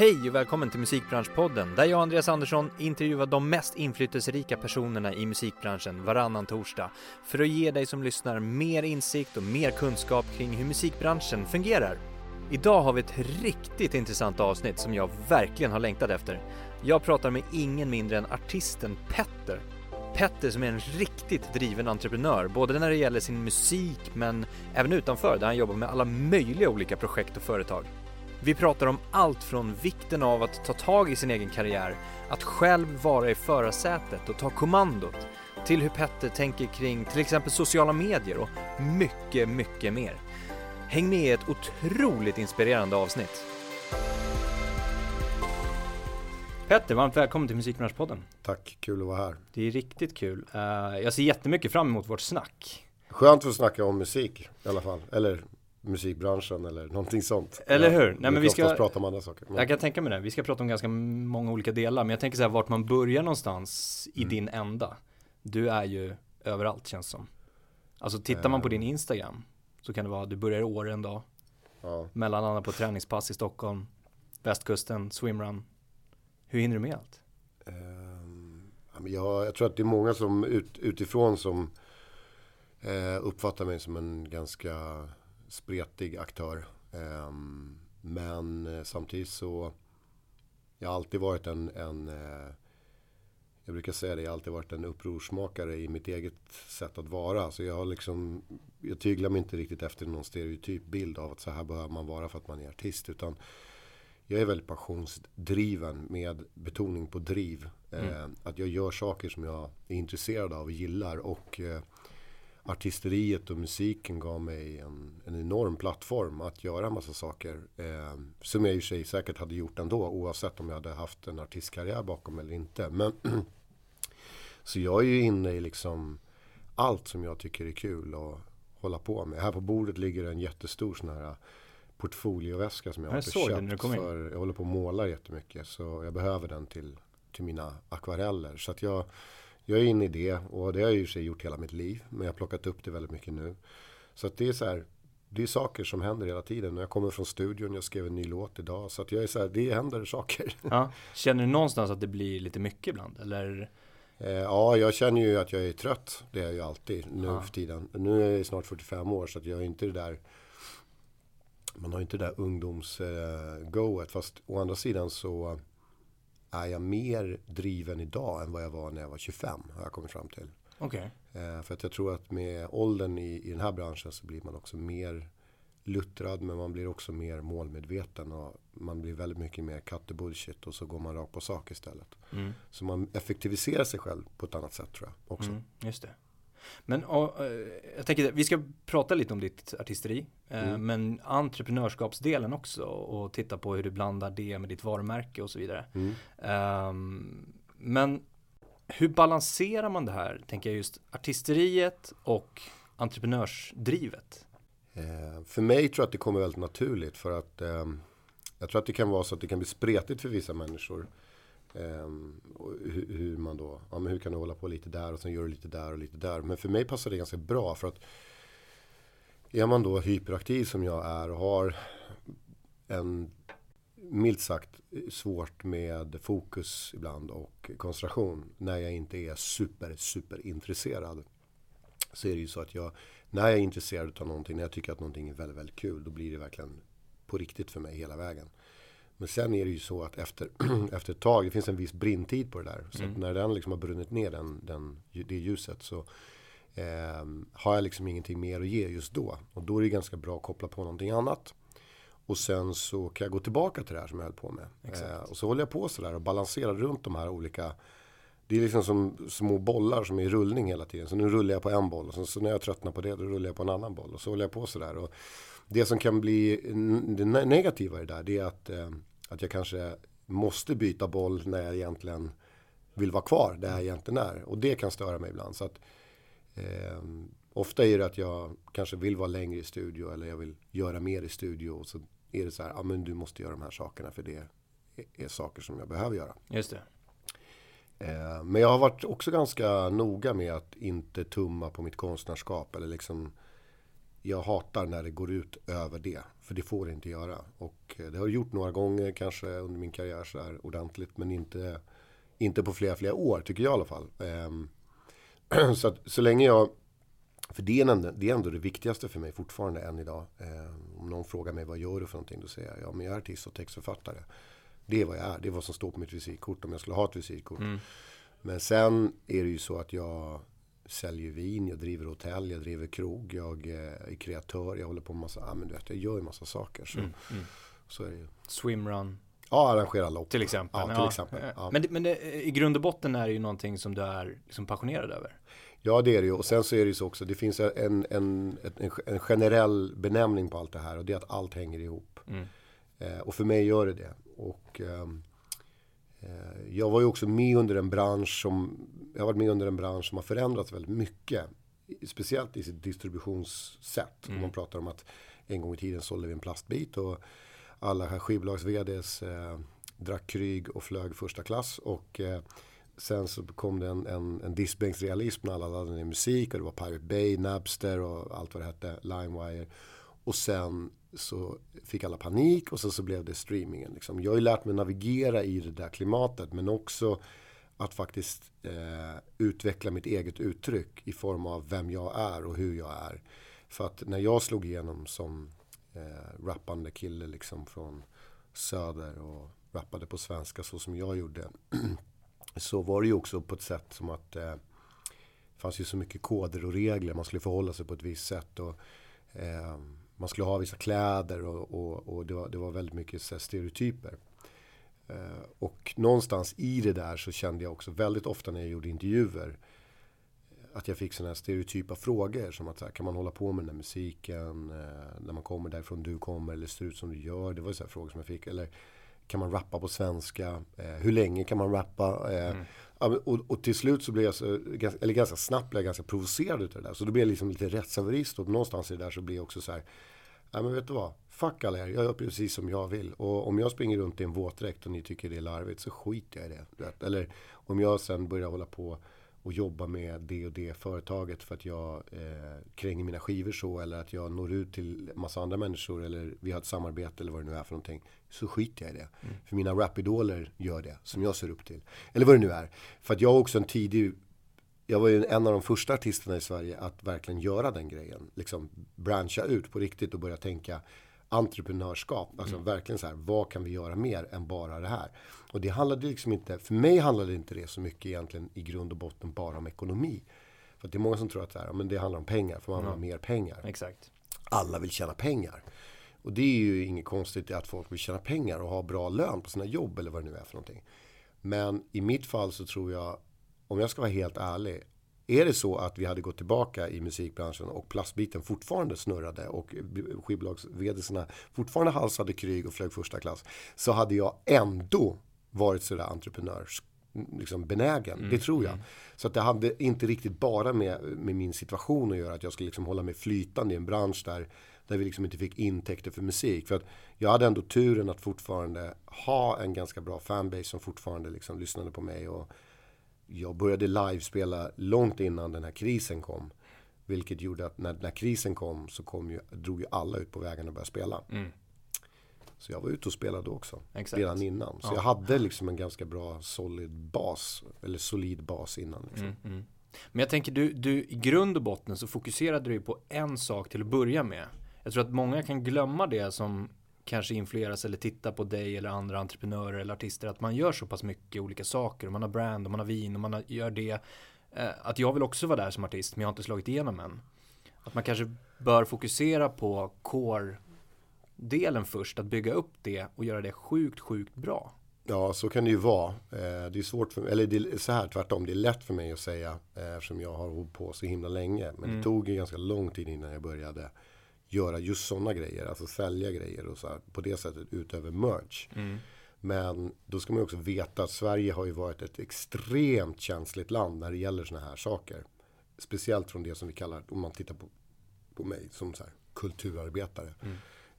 Hej och välkommen till Musikbranschpodden där jag, Andreas Andersson, intervjuar de mest inflytelserika personerna i musikbranschen varannan torsdag för att ge dig som lyssnar mer insikt och mer kunskap kring hur musikbranschen fungerar. Idag har vi ett riktigt intressant avsnitt som jag verkligen har längtat efter. Jag pratar med ingen mindre än artisten Petter. Petter som är en riktigt driven entreprenör, både när det gäller sin musik men även utanför där han jobbar med alla möjliga olika projekt och företag. Vi pratar om allt från vikten av att ta tag i sin egen karriär, att själv vara i förarsätet och ta kommandot, till hur Petter tänker kring till exempel sociala medier och mycket, mycket mer. Häng med i ett otroligt inspirerande avsnitt. Petter, varmt välkommen till Musikbranschpodden. Tack, kul att vara här. Det är riktigt kul. Uh, jag ser jättemycket fram emot vårt snack. Skönt att snacka om musik i alla fall. Eller musikbranschen eller någonting sånt. Eller hur? Nej, men vi ska prata om andra saker. Men... Jag kan tänka mig det. Vi ska prata om ganska många olika delar. Men jag tänker så här vart man börjar någonstans i mm. din ända. Du är ju överallt känns som. Alltså tittar man på din Instagram så kan det vara du börjar i Åre en dag. Ja. Mellanlandar på träningspass i Stockholm. Västkusten, swimrun. Hur hinner du med allt? Um, jag, jag tror att det är många som ut, utifrån som uh, uppfattar mig som en ganska spretig aktör. Ehm, men eh, samtidigt så jag har alltid varit en, en eh, jag brukar säga det, jag har alltid varit en upprorsmakare i mitt eget sätt att vara. Så jag har liksom, jag tyglar mig inte riktigt efter någon stereotyp bild av att så här behöver man vara för att man är artist. Utan jag är väldigt passionsdriven med betoning på driv. Mm. Eh, att jag gör saker som jag är intresserad av och gillar. Och eh, artisteriet och musiken gav mig en, en enorm plattform att göra en massa saker. Eh, som jag i och för sig säkert hade gjort ändå oavsett om jag hade haft en artistkarriär bakom eller inte. Men så jag är ju inne i liksom allt som jag tycker är kul att hålla på med. Här på bordet ligger en jättestor sån här portfolioväska som jag, jag har köpt. För jag håller på att måla jättemycket så jag behöver den till, till mina akvareller. Så att jag jag är inne i det och det har jag ju sig gjort hela mitt liv. Men jag har plockat upp det väldigt mycket nu. Så att det är så här. Det är saker som händer hela tiden. Jag kommer från studion, jag skrev en ny låt idag. Så att jag är så här, det händer saker. Ja. Känner du någonstans att det blir lite mycket ibland? Eller? Eh, ja, jag känner ju att jag är trött. Det är jag ju alltid nu ja. för tiden. Nu är jag snart 45 år så att jag är inte det där man har inte det där ungdomsgoet. Eh, fast å andra sidan så är jag mer driven idag än vad jag var när jag var 25. Har jag kommit fram till. Okay. Eh, för att jag tror att med åldern i, i den här branschen så blir man också mer luttrad men man blir också mer målmedveten och man blir väldigt mycket mer cut bullshit och så går man rakt på sak istället. Mm. Så man effektiviserar sig själv på ett annat sätt tror jag också. Mm, just det. Men eh, jag tänker, vi ska prata lite om ditt artisteri. Eh, mm. Men entreprenörskapsdelen också och titta på hur du blandar det med ditt varumärke och så vidare. Mm. Um, men hur balanserar man det här, tänker jag just artisteriet och entreprenörsdrivet? Eh, för mig tror jag att det kommer väldigt naturligt för att eh, jag tror att det kan vara så att det kan bli spretigt för vissa människor. Ehm, um, hur, hur, man då, ja men hur kan du hålla på lite där och sen gör du lite där och lite där. Men för mig passar det ganska bra för att är man då hyperaktiv som jag är och har en milt sagt svårt med fokus ibland och koncentration när jag inte är super, super intresserad. Så är det ju så att jag, när jag är intresserad av någonting, när jag tycker att någonting är väldigt, väldigt kul, då blir det verkligen på riktigt för mig hela vägen. Men sen är det ju så att efter, efter ett tag, det finns en viss brintid på det där. Så mm. när den liksom har brunnit ner den, den, det ljuset så eh, har jag liksom ingenting mer att ge just då. Och då är det ganska bra att koppla på någonting annat. Och sen så kan jag gå tillbaka till det här som jag höll på med. Eh, och så håller jag på sådär och balanserar runt de här olika det är liksom som små bollar som är i rullning hela tiden. Så nu rullar jag på en boll och så, så när jag tröttnar på det då rullar jag på en annan boll. Och så håller jag på sådär. Och det som kan bli det negativa i det där det är att eh, att jag kanske måste byta boll när jag egentligen vill vara kvar där jag egentligen är. Och det kan störa mig ibland. Så att, eh, ofta är det att jag kanske vill vara längre i studio eller jag vill göra mer i studio. Och så är det så här, ja men du måste göra de här sakerna för det är, är saker som jag behöver göra. Just det. Eh, men jag har varit också ganska noga med att inte tumma på mitt konstnärskap eller liksom jag hatar när det går ut över det. För det får det inte göra. Och det har det gjort några gånger kanske under min karriär så här ordentligt. Men inte, inte på flera, flera år tycker jag i alla fall. Ehm, så, att, så länge jag för det är, ändå, det är ändå det viktigaste för mig fortfarande än idag. Eh, om någon frågar mig vad gör du för någonting? Då säger jag, ja men jag är artist och textförfattare. Det är vad jag är. Det är vad som står på mitt visitkort om jag skulle ha ett visitkort. Mm. Men sen är det ju så att jag säljer vin, jag driver hotell, jag driver krog, jag är kreatör, jag håller på med massa, ja men du vet, jag gör ju massa saker. Så, mm, mm. så är det ju. Swimrun. Ja, arrangera lopp. Till exempel. Ja, till ja. exempel. Ja. Men, det, men det, i grund och botten är det ju någonting som du är liksom passionerad över. Ja, det är det ju. Och sen så är det ju så också, det finns en, en, en, en generell benämning på allt det här och det är att allt hänger ihop. Mm. Eh, och för mig gör det det. Och ehm, eh, jag var ju också med under en bransch som, jag har varit med under en bransch som har förändrats väldigt mycket. Speciellt i sitt distributionssätt. Mm. Om man pratar om att en gång i tiden sålde vi en plastbit och alla skivbolags-VDs eh, drack kryg och flög första klass. Och eh, sen så kom det en, en, en diskbänksrealism när alla laddade ner musik och det var Pirate Bay, Napster och allt vad det hette, LimeWire. Och sen så fick alla panik och sen så blev det streamingen. Liksom. Jag har ju lärt mig navigera i det där klimatet men också att faktiskt eh, utveckla mitt eget uttryck i form av vem jag är och hur jag är. För att när jag slog igenom som eh, rappande kille liksom från Söder och rappade på svenska så som jag gjorde så var det ju också på ett sätt som att eh, det fanns ju så mycket koder och regler. Man skulle förhålla sig på ett visst sätt. Och, eh, man skulle ha vissa kläder och, och, och det, var, det, var, väldigt mycket så stereotyper. Eh, och någonstans i det där så kände jag också väldigt ofta när jag gjorde intervjuer att jag fick sådana här stereotypa frågor som att så här, kan man hålla på med den här musiken eh, när man kommer därifrån du kommer eller ser ut som du gör. Det var så frågor som jag fick. Eller kan man rappa på svenska? Eh, hur länge kan man rappa? Mm. och, och, till slut så blev jag, så, eller ganska snabbt blev jag ganska provocerad utav det där. Så då blev jag liksom lite rättshaverist och någonstans i det där så blir jag också så här, ja men vet du vad? Fuck alla er, jag gör precis som jag vill. Och om jag springer runt i en våtdräkt och ni tycker det är larvigt så skiter jag i det. Eller om jag sen börjar hålla på och jobba med det och det företaget för att jag eh, kränger mina skivor så eller att jag når ut till massa andra människor eller vi har ett samarbete eller vad det nu är för någonting. Så skiter jag i det. Mm. För mina rapidoler gör det som jag ser upp till. Eller vad det nu är. För att jag också en tidig jag var ju en av de första artisterna i Sverige att verkligen göra den grejen. Liksom branscha ut på riktigt och börja tänka entreprenörskap. Alltså mm. verkligen så här, vad kan vi göra mer än bara det här? Och det handlade liksom inte, för mig handlade inte det så mycket egentligen i grund och botten bara om ekonomi. För det är många som tror att det, här, men det handlar om pengar, för man vill mm. ha mer pengar. Exakt. Alla vill tjäna pengar. Och det är ju inget konstigt att folk vill tjäna pengar och ha bra lön på sina jobb eller vad det nu är för någonting. Men i mitt fall så tror jag, om jag ska vara helt ärlig, är det så att vi hade gått tillbaka i musikbranschen och plastbiten fortfarande snurrade och skivbolags fortfarande halsade kryg och flög första klass så hade jag ändå varit sådär entreprenörs liksom benägen. Mm, det tror jag. Mm. Så att det hade inte riktigt bara med, med min situation att göra. Att jag skulle liksom hålla mig flytande i en bransch där, där vi liksom inte fick intäkter för musik. För att jag hade ändå turen att fortfarande ha en ganska bra fanbase som fortfarande liksom lyssnade på mig. Och, jag började livespela långt innan den här krisen kom. Vilket gjorde att när, när krisen kom så kom ju, drog ju alla ut på vägarna och började spela. Mm. Så jag var ute och spelade också. Exakt. Redan innan. Så ja. jag hade liksom en ganska bra solid bas. Eller solid bas innan. Liksom. Mm, mm. Men jag tänker, du, du, i grund och botten så fokuserade du på en sak till att börja med. Jag tror att många kan glömma det som kanske influeras eller tittar på dig eller andra entreprenörer eller artister att man gör så pass mycket olika saker och man har brand och man har vin och man gör det. Eh, att jag vill också vara där som artist men jag har inte slagit igenom än. Att man kanske bör fokusera på core delen först, att bygga upp det och göra det sjukt, sjukt bra. Ja, så kan det ju vara. Eh, det är svårt för mig, eller det är så här tvärtom, det är lätt för mig att säga eh, eftersom jag har hållit på så himla länge. Men mm. det tog ju ganska lång tid innan jag började göra just sådana grejer, alltså sälja grejer och så här, på det sättet utöver merch. Mm. Men då ska man också veta att Sverige har ju varit ett extremt känsligt land när det gäller sådana här saker. Speciellt från det som vi kallar, om man tittar på, på mig som så här, kulturarbetare. Mm.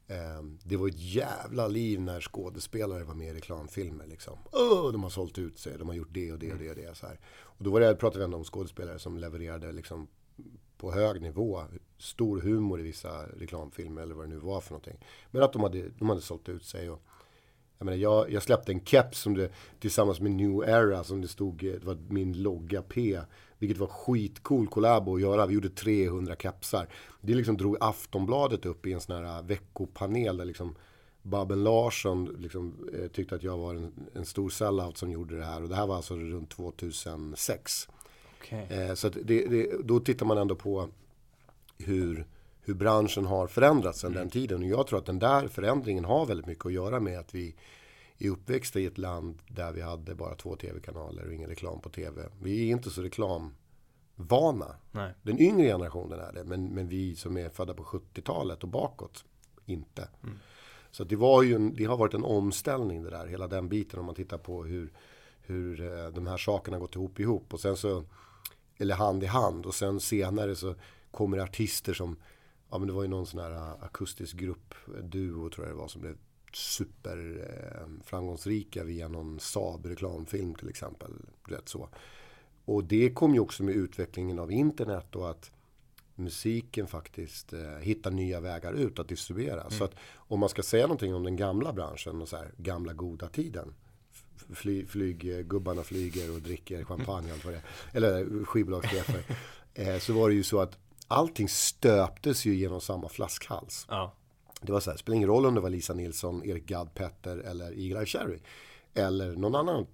Eh, det var ett jävla liv när skådespelare var med i reklamfilmer. Liksom. Oh, de har sålt ut sig, de har gjort det och det och det. Och det så här. Och då var det, pratade vi ändå om skådespelare som levererade liksom, på hög nivå. Stor humor i vissa reklamfilmer eller vad det nu var för någonting. Men att de hade, de hade sålt ut sig. Och, jag, menar, jag, jag släppte en keps som det, tillsammans med New Era som det stod, eh, det var min logga P. Vilket var skitcool collabo att göra. Vi gjorde 300 kepsar. Det liksom drog Aftonbladet upp i en sån här eh, veckopanel där liksom Babben Larsson liksom, eh, tyckte att jag var en, en, stor sellout som gjorde det här. Och det här var alltså runt 2006. Okay. Eh, så det, det, då tittar man ändå på hur, hur branschen har förändrats sedan mm. den tiden. Och jag tror att den där förändringen har väldigt mycket att göra med att vi är uppväxta i ett land där vi hade bara två tv-kanaler och ingen reklam på tv. Vi är inte så reklamvana. Nej. Den yngre generationen är det, men, men vi som är födda på 70-talet och bakåt, inte. Mm. Så det, var ju en, det har varit en omställning det där, hela den biten om man tittar på hur, hur eh, de här sakerna gått ihop ihop. Och sen så, eller hand i hand. Och sen senare så kommer artister som, ja men det var ju någon sån här eh, akustisk grupp, duo tror jag det var, som blev super eh, framgångsrika via någon Saab reklamfilm till exempel. Rätt så. Och det kom ju också med utvecklingen av internet och att musiken faktiskt eh, hittar nya vägar ut att distribuera. Mm. Så att om man ska säga någonting om den gamla branschen och så här, gamla goda tiden. Fly, flyggubbarna flyger och dricker champagne allt vad det. Eller skivbolagschefer. eh, så var det ju så att allting stöptes ju genom samma flaskhals. Ja. Det var så här, spelar ingen roll om det var Lisa Nilsson, Erik Gadd Petter eller Eagle Cherry. Eller någon annan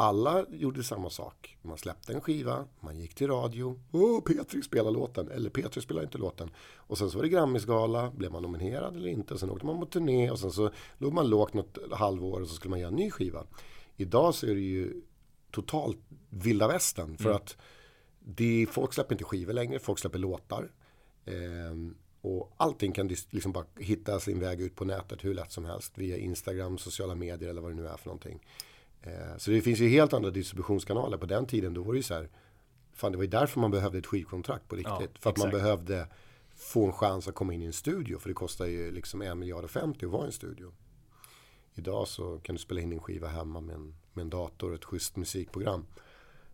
alla gjorde samma sak. Man släppte en skiva, man gick till radio. Åh, Petri spelar låten. Eller Petri spelar inte låten. Och sen så var det Grammisgala. Blev man nominerad eller inte? Sen åkte man på turné och sen så låg man lågt något halvår och så skulle man göra en ny skiva. Idag så är det ju totalt vilda västern. För mm. att det, folk släpper inte skivor längre, folk släpper låtar. Ehm, och allting kan liksom bara hitta sin väg ut på nätet hur lätt som helst. Via Instagram, sociala medier eller vad det nu är för någonting. Eh, så det finns ju helt andra distributionskanaler. På den tiden då var det ju så här. Fan, det var ju därför man behövde ett skivkontrakt på riktigt. Ja, för att exakt. man behövde få en chans att komma in i en studio. För det kostar ju liksom en miljard och 50 att vara i en studio. Idag så kan du spela in en skiva hemma med en, med en dator och ett schysst musikprogram.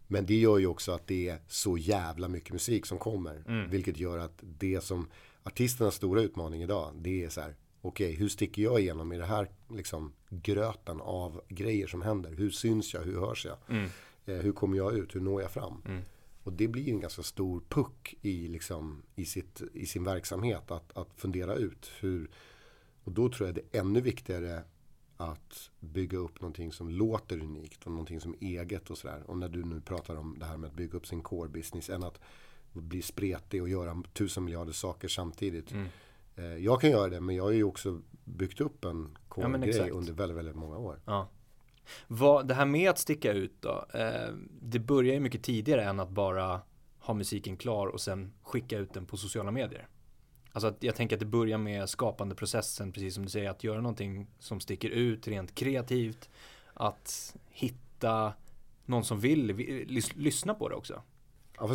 Men det gör ju också att det är så jävla mycket musik som kommer. Mm. Vilket gör att det som artisternas stora utmaning idag, det är så här okej, okay, hur sticker jag igenom i det här liksom, gröten av grejer som händer? Hur syns jag? Hur hörs jag? Mm. Eh, hur kommer jag ut? Hur når jag fram? Mm. Och det blir en ganska stor puck i, liksom, i, sitt, i sin verksamhet att, att fundera ut. Hur, och då tror jag det är ännu viktigare att bygga upp någonting som låter unikt och någonting som är eget och sådär. Och när du nu pratar om det här med att bygga upp sin core business än att bli spretig och göra tusen miljarder saker samtidigt. Mm. Eh, jag kan göra det, men jag har ju också byggt upp en core-grej ja, under väldigt, väldigt många år. Ja. Vad, det här med att sticka ut då, eh, det börjar ju mycket tidigare än att bara ha musiken klar och sen skicka ut den på sociala medier. Alltså att jag tänker att det börjar med skapandeprocessen, precis som du säger, att göra någonting som sticker ut rent kreativt. Att hitta någon som vill, lyssna på det också. Ja,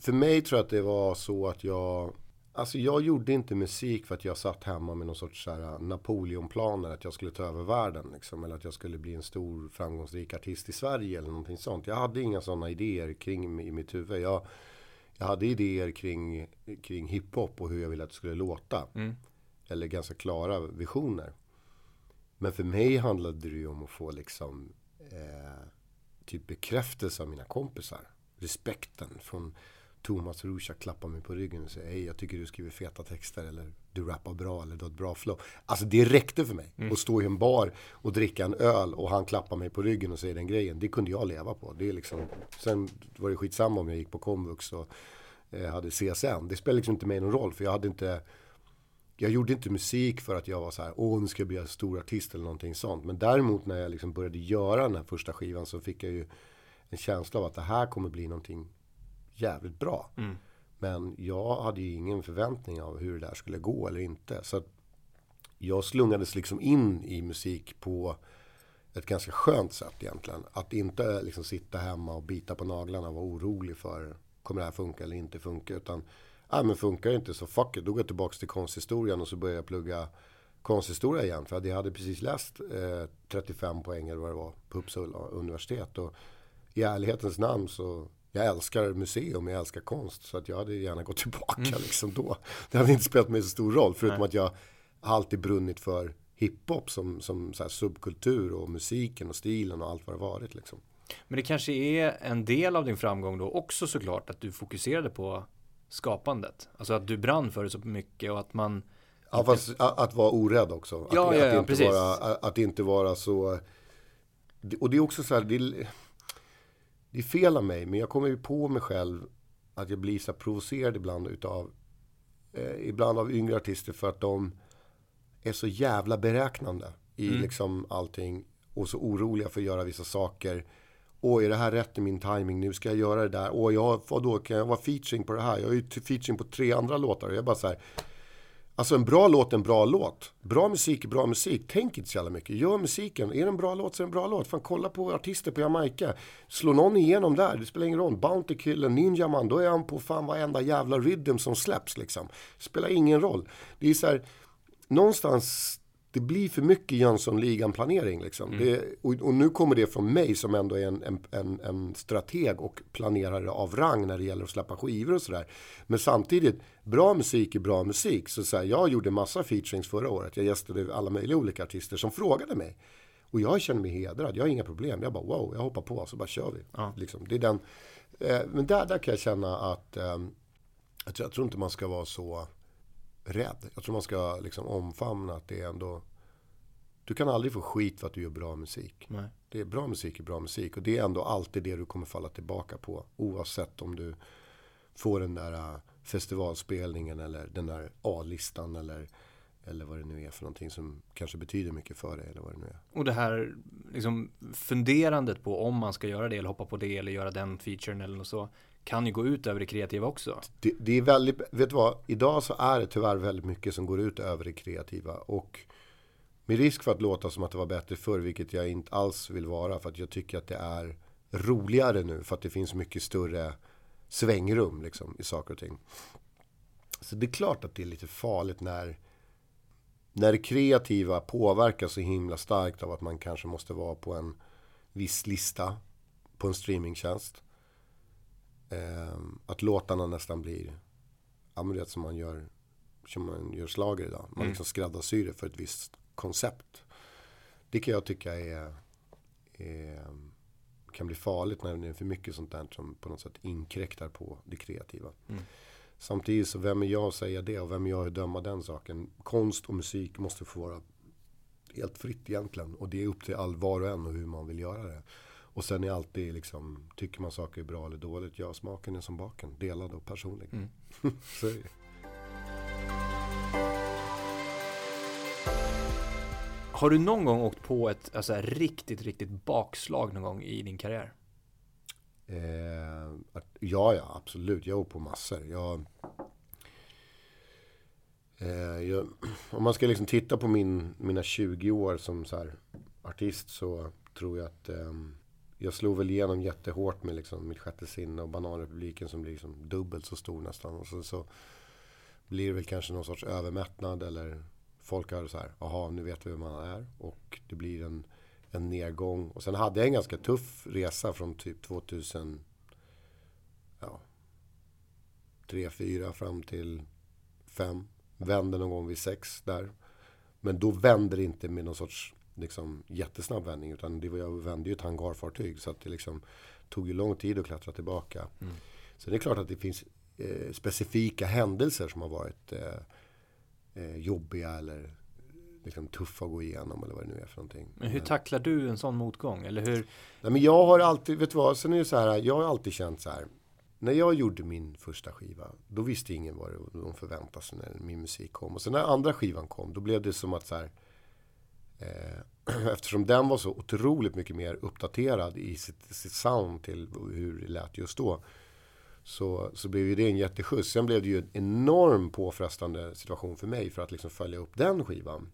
för mig tror jag att det var så att jag Alltså jag gjorde inte musik för att jag satt hemma med någon sorts Napoleonplaner. Att jag skulle ta över världen. Liksom, eller att jag skulle bli en stor framgångsrik artist i Sverige. Eller någonting sånt. Jag hade inga sådana idéer kring i mitt huvud. Jag, jag hade idéer kring, kring hiphop och hur jag ville att det skulle låta. Mm. Eller ganska klara visioner. Men för mig handlade det ju om att få liksom eh, typ bekräftelse av mina kompisar. Respekten från Thomas Ruscha klappar mig på ryggen och säger hej jag tycker du skriver feta texter eller du rappar bra eller du har ett bra flow. Alltså det räckte för mig. Mm. Att stå i en bar och dricka en öl och han klappar mig på ryggen och säger den grejen. Det kunde jag leva på. Det är liksom, sen var det skitsamma om jag gick på komvux och eh, hade CSN. Det spelade liksom inte mig någon roll för jag hade inte jag gjorde inte musik för att jag var så här, åh nu ska jag bli en stor artist eller någonting sånt. Men däremot när jag liksom började göra den här första skivan så fick jag ju en känsla av att det här kommer bli någonting jävligt bra. Mm. Men jag hade ju ingen förväntning av hur det där skulle gå eller inte. Så jag slungades liksom in i musik på ett ganska skönt sätt egentligen. Att inte liksom sitta hemma och bita på naglarna och vara orolig för kommer det här funka eller inte funka. Utan, ja men funkar det inte så fuck it. Då går jag tillbaka till konsthistorien och så börjar jag plugga konsthistoria igen. För jag hade precis läst eh, 35 poäng eller vad det var på Uppsala universitet. Och i ärlighetens namn så jag älskar museum, jag älskar konst. Så att jag hade gärna gått tillbaka mm. liksom då. Det hade inte spelat mig så stor roll. Förutom Nej. att jag alltid brunnit för hiphop som, som så subkultur och musiken och stilen och allt vad det varit. Liksom. Men det kanske är en del av din framgång då också såklart att du fokuserade på skapandet. Alltså att du brann för det så mycket och att man Ja, fast att, att vara orädd också. Att, ja, ja, ja, att, inte. Vara, att inte vara så... Och det är också så här, det det är fel av mig, men jag kommer ju på mig själv att jag blir så provocerad ibland utav eh, ibland av yngre artister för att de är så jävla beräknande i mm. liksom allting och så oroliga för att göra vissa saker. Åh, är det här rätt i min timing? Nu ska jag göra det där. Åh, jag, vadå, kan jag vara featuring på det här? Jag är ju featuring på tre andra låtar. Jag är bara så här, Alltså en bra låt är en bra låt. Bra musik är bra musik. Tänk inte så jävla mycket. Gör musiken. Är det en bra låt så är det en bra låt. Fan, kolla på artister på Jamaica. Slå någon igenom där. Det spelar ingen roll. Bounty Killer, Ninja Man. Då är han på fan varenda jävla rhythm som släpps liksom. Spelar ingen roll. Det är så här. Någonstans det blir för mycket Jönssonligan-planering. Liksom. Mm. och, och, nu kommer det från mig som ändå är en, en, en, en, strateg och planerare av rang när det gäller att släppa skivor och sådär. Men samtidigt, bra musik är bra musik. Så, så här, jag gjorde massa featurings förra året. Jag gästade alla möjliga olika artister som frågade mig. Och jag känner mig hedrad, jag har inga problem. Jag bara wow, jag hoppar på så bara kör vi. Ja. Liksom, det är den, eh, men där, där kan jag känna att eh, jag tror inte man ska vara så rädd. Jag tror man ska liksom omfamna att det är ändå... Du kan aldrig få skit för att du gör bra musik. Nej. Det är bra musik är bra musik. Och det är ändå alltid det du kommer falla tillbaka på. Oavsett om du får den där äh, festivalspelningen eller den där A-listan eller, eller vad det nu är för någonting som kanske betyder mycket för dig eller vad det nu är. Och det här liksom funderandet på om man ska göra det eller hoppa på det eller göra den featuren eller något så kan ju gå ut över det kreativa också. Det, det, är väldigt, vet du vad? Idag så är det tyvärr väldigt mycket som går ut över det kreativa. Och med risk för att låta som att det var bättre förr, vilket jag inte alls vill vara. För att jag tycker att det är roligare nu. För att det finns mycket större svängrum liksom, i saker och ting. Så det är klart att det är lite farligt när, när det kreativa påverkas så himla starkt av att man kanske måste vara på en viss lista på en streamingtjänst. Eh, att låtarna nästan blir, ja men det som man gör, som man gör slager idag. Man mm. liksom skräddarsyr det för ett visst koncept. Det kan jag tycka är, är, kan bli farligt när det är för mycket sånt där som på något sätt inkräktar på det kreativa. Mm. Samtidigt så vem är jag att säga det och vem är jag att döma den saken? Konst och musik måste få vara helt fritt egentligen. Och det är upp till all var och en och hur man vill göra det. Och sen är alltid liksom, tycker man saker är bra eller dåligt? Ja, smaken är som baken, delad och personlig. Mm. så är det. Har du någon gång åkt på ett alltså, riktigt, riktigt bakslag någon gång i din karriär? Eh, ja, ja, absolut. Jag åkt på massor. Jag, eh, jag, om man ska liksom titta på min, mina 20 år som så här, artist så tror jag att eh, jag slog väl igenom jättehårt med liksom mitt sjätte sinne och Bananrepubliken som blir liksom dubbelt så stor nästan. Och så, så blir det väl kanske någon sorts övermättnad eller folk har så här, jaha nu vet vi vem man är. Och det blir en, en nedgång. Och sen hade jag en ganska tuff resa från typ 2000, ja, 3, 4 fram till 5. Vände någon gång vid 6 där. Men då vände det inte med någon sorts liksom, jättesnabb vändning. Utan det var, jag vände ju ett hangarfartyg. Så att det liksom, tog ju lång tid att klättra tillbaka. Mm. Så det är klart att det finns eh, specifika händelser som har varit eh, eh, jobbiga eller liksom tuffa att gå igenom eller vad det nu är för någonting. Men hur tacklar du en sån motgång? Eller hur? Nej, men jag har alltid, vet du vad, sen är det så här, jag har alltid känt så här. När jag gjorde min första skiva, då visste ingen vad de förväntade sig när min musik kom. Och sen när andra skivan kom, då blev det som att så här, Eh, eftersom den var så otroligt mycket mer uppdaterad i sitt, sitt sound till hur det lät just då. Så, så blev ju det en jätteskjuts. Sen blev det ju en enorm påfrestande situation för mig för att liksom följa upp den skivan.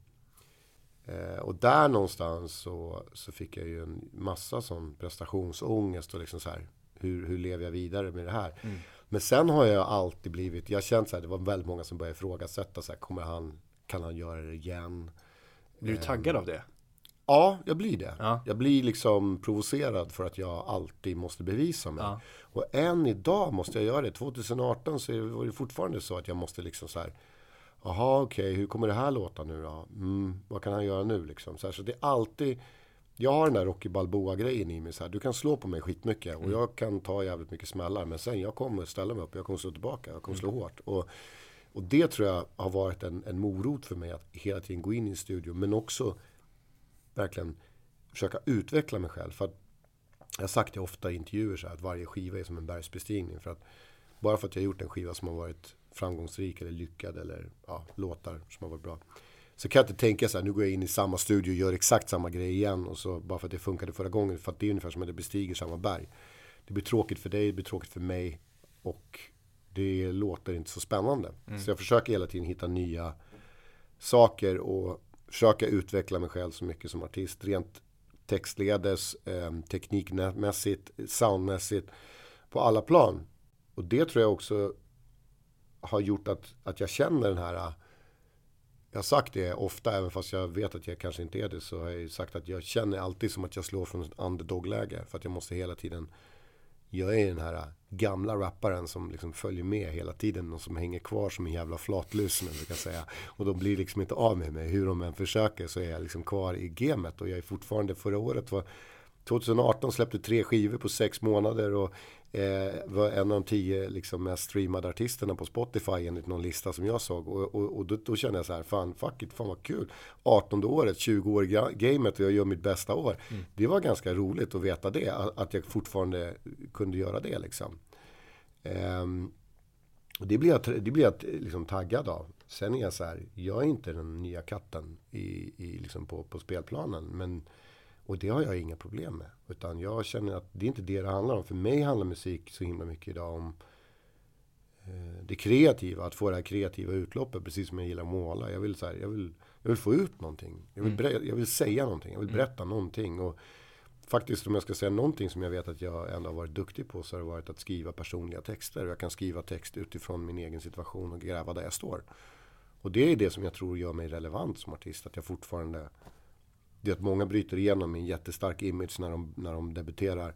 Eh, och där någonstans så, så fick jag ju en massa sån prestationsångest och liksom så här. Hur, hur lever jag vidare med det här? Mm. Men sen har jag alltid blivit, jag har känt så här, det var väldigt många som började ifrågasätta så här, kommer han, kan han göra det igen? Blir du taggad av det? Ja, jag blir det. Ja. Jag blir liksom provocerad för att jag alltid måste bevisa mig. Ja. Och än idag måste jag göra det. 2018 så är det, var det fortfarande så att jag måste liksom så här. Jaha, okej, hur kommer det här låta nu då? Mm, vad kan han göra nu liksom? Så, här, så det är alltid. Jag har den där Rocky Balboa-grejen i mig. Så här, du kan slå på mig skitmycket och jag kan ta jävligt mycket smällar. Men sen jag kommer ställa mig upp, jag kommer slå tillbaka, jag kommer slå hårt. Och, och det tror jag har varit en, en morot för mig att hela tiden gå in i en studio. Men också verkligen försöka utveckla mig själv. För att jag har sagt det ofta i intervjuer så här, att varje skiva är som en bergsbestigning. För att bara för att jag har gjort en skiva som har varit framgångsrik eller lyckad eller ja, låtar som har varit bra. Så kan jag inte tänka så här, nu går jag in i samma studio och gör exakt samma grej igen. Och så bara för att det funkade förra gången. För att det är ungefär som att det bestiger samma berg. Det blir tråkigt för dig, det blir tråkigt för mig. Och det låter inte så spännande. Så jag försöker hela tiden hitta nya saker och försöka utveckla mig själv så mycket som artist. Rent textledes, eh, teknikmässigt, soundmässigt. På alla plan. Och det tror jag också har gjort att, att jag känner den här jag har sagt det ofta, även fast jag vet att jag kanske inte är det, så har jag sagt att jag känner alltid som att jag slår från ett underdog-läge. För att jag måste hela tiden, jag är den här gamla rapparen som liksom följer med hela tiden och som hänger kvar som en jävla flatlus som jag brukar säga. Och de blir liksom inte av med mig, hur de än försöker så är jag liksom kvar i gamet. Och jag är fortfarande, förra året var 2018 släppte tre skivor på sex månader och eh, var en av de tio liksom, mest streamade artisterna på Spotify enligt någon lista som jag såg. Och, och, och då, då kände jag så här, fan fuck it, fan vad kul. 18 året, 20 år gamet och jag gör mitt bästa år. Mm. Det var ganska roligt att veta det, att, jag fortfarande kunde göra det liksom. Och det blir jag, det blir jag liksom taggad av. Sen är jag så här, jag är inte den nya katten i, i, liksom på, på spelplanen. Men, och det har jag inga problem med. Utan jag känner att det är inte det det handlar om. För mig handlar musik så himla mycket idag om eh, det kreativa. Att få det här kreativa utloppet. Precis som jag gillar att måla. Jag vill, så här, jag vill, jag vill få ut någonting. Jag vill, ber- jag vill säga någonting. Jag vill berätta någonting. Och faktiskt om jag ska säga någonting som jag vet att jag ändå har varit duktig på. Så har det varit att skriva personliga texter. Jag kan skriva text utifrån min egen situation och gräva där jag står. Och det är det som jag tror gör mig relevant som artist. Att jag fortfarande det är att många bryter igenom med en jättestark image när de, när de debuterar.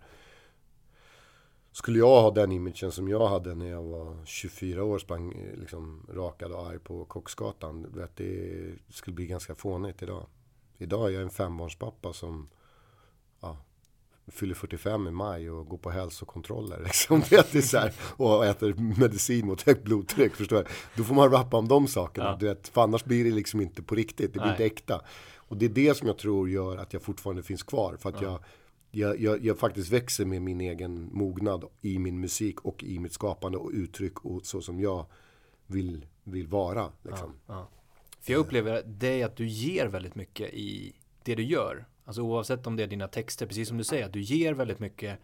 Skulle jag ha den imagen som jag hade när jag var 24 år, sprang eh, liksom rakad och arg på Kocksgatan. Vet, det skulle bli ganska fånigt idag. Idag är jag en fembarnspappa som ja, fyller 45 i maj och går på hälsokontroller. Liksom. Det är så här, och äter medicin mot högt blodtryck. Förstår jag. Då får man rappa om de sakerna. Ja. Du vet, för annars blir det liksom inte på riktigt. Det blir Nej. inte äkta. Och det är det som jag tror gör att jag fortfarande finns kvar. För att jag, jag, jag, jag faktiskt växer med min egen mognad i min musik och i mitt skapande och uttryck och så som jag vill, vill vara. Liksom. Ja. För jag upplever dig att du ger väldigt mycket i det du gör. Alltså oavsett om det är dina texter, precis som du säger, att du ger väldigt mycket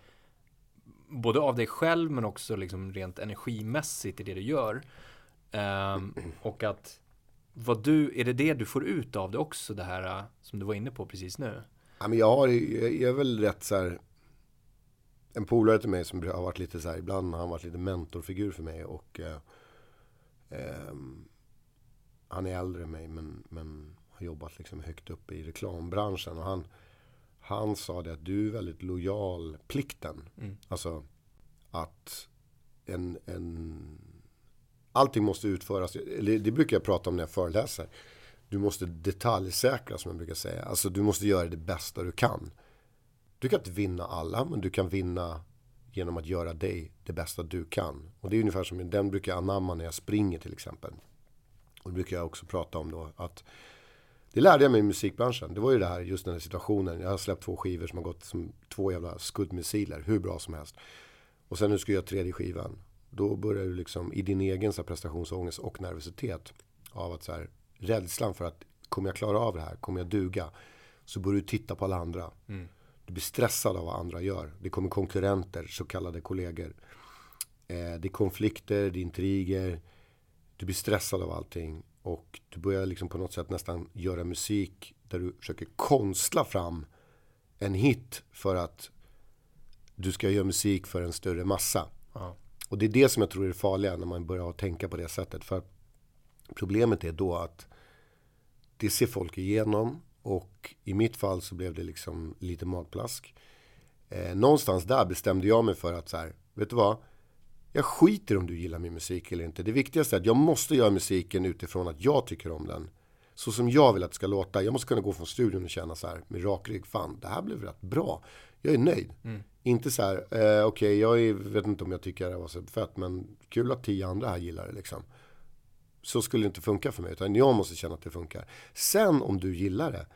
både av dig själv men också liksom rent energimässigt i det du gör. Ehm, och att vad du, är det det du får ut av det också, det här äh, som du var inne på precis nu? Ja, men jag, har, jag är väl rätt så här. En polare till mig som har varit lite så här. Ibland har han varit lite mentorfigur för mig. Och eh, ehm, Han är äldre än mig men, men har jobbat liksom högt upp i reklambranschen. Och han, han sa det att du är väldigt lojal plikten. Mm. Alltså att en, en allting måste utföras. Eller det brukar jag prata om när jag föreläser. Du måste detaljsäkra som jag brukar säga. Alltså du måste göra det bästa du kan. Du kan inte vinna alla, men du kan vinna genom att göra dig det bästa du kan. Och det är ungefär som den brukar jag anamma när jag springer till exempel. Och det brukar jag också prata om då att det lärde jag mig i musikbranschen. Det var ju det här, just den här situationen. Jag har släppt två skivor som har gått som två jävla skuddmissiler, hur bra som helst. Och sen nu ska jag göra tredje skivan. Då börjar du liksom i din egen så här, prestationsångest och nervositet av att så här, rädslan för att kommer jag klara av det här, kommer jag duga? Så börjar du titta på alla andra. Du blir stressad av vad andra gör. Det kommer konkurrenter, så kallade kollegor. Eh, det är konflikter, det är intriger. Du blir stressad av allting. Och du börjar liksom på något sätt nästan göra musik där du försöker konstla fram en hit för att du ska göra musik för en större massa. Ja. Och det är det som jag tror är det farliga när man börjar tänka på det sättet. För problemet är då att det ser folk igenom och i mitt fall så blev det liksom lite magplask. Eh, någonstans där bestämde jag mig för att så här, vet du vad? Jag skiter om du gillar min musik eller inte. Det viktigaste är att jag måste göra musiken utifrån att jag tycker om den. Så som jag vill att det ska låta. Jag måste kunna gå från studion och känna så här med rak rygg. Fan, det här blev rätt bra. Jag är nöjd. Mm. Inte så här, eh, okej, okay, jag är, vet inte om jag tycker det var så fett, men kul att tio andra här gillar det liksom. Så skulle det inte funka för mig, utan jag måste känna att det funkar. Sen om du gillar det,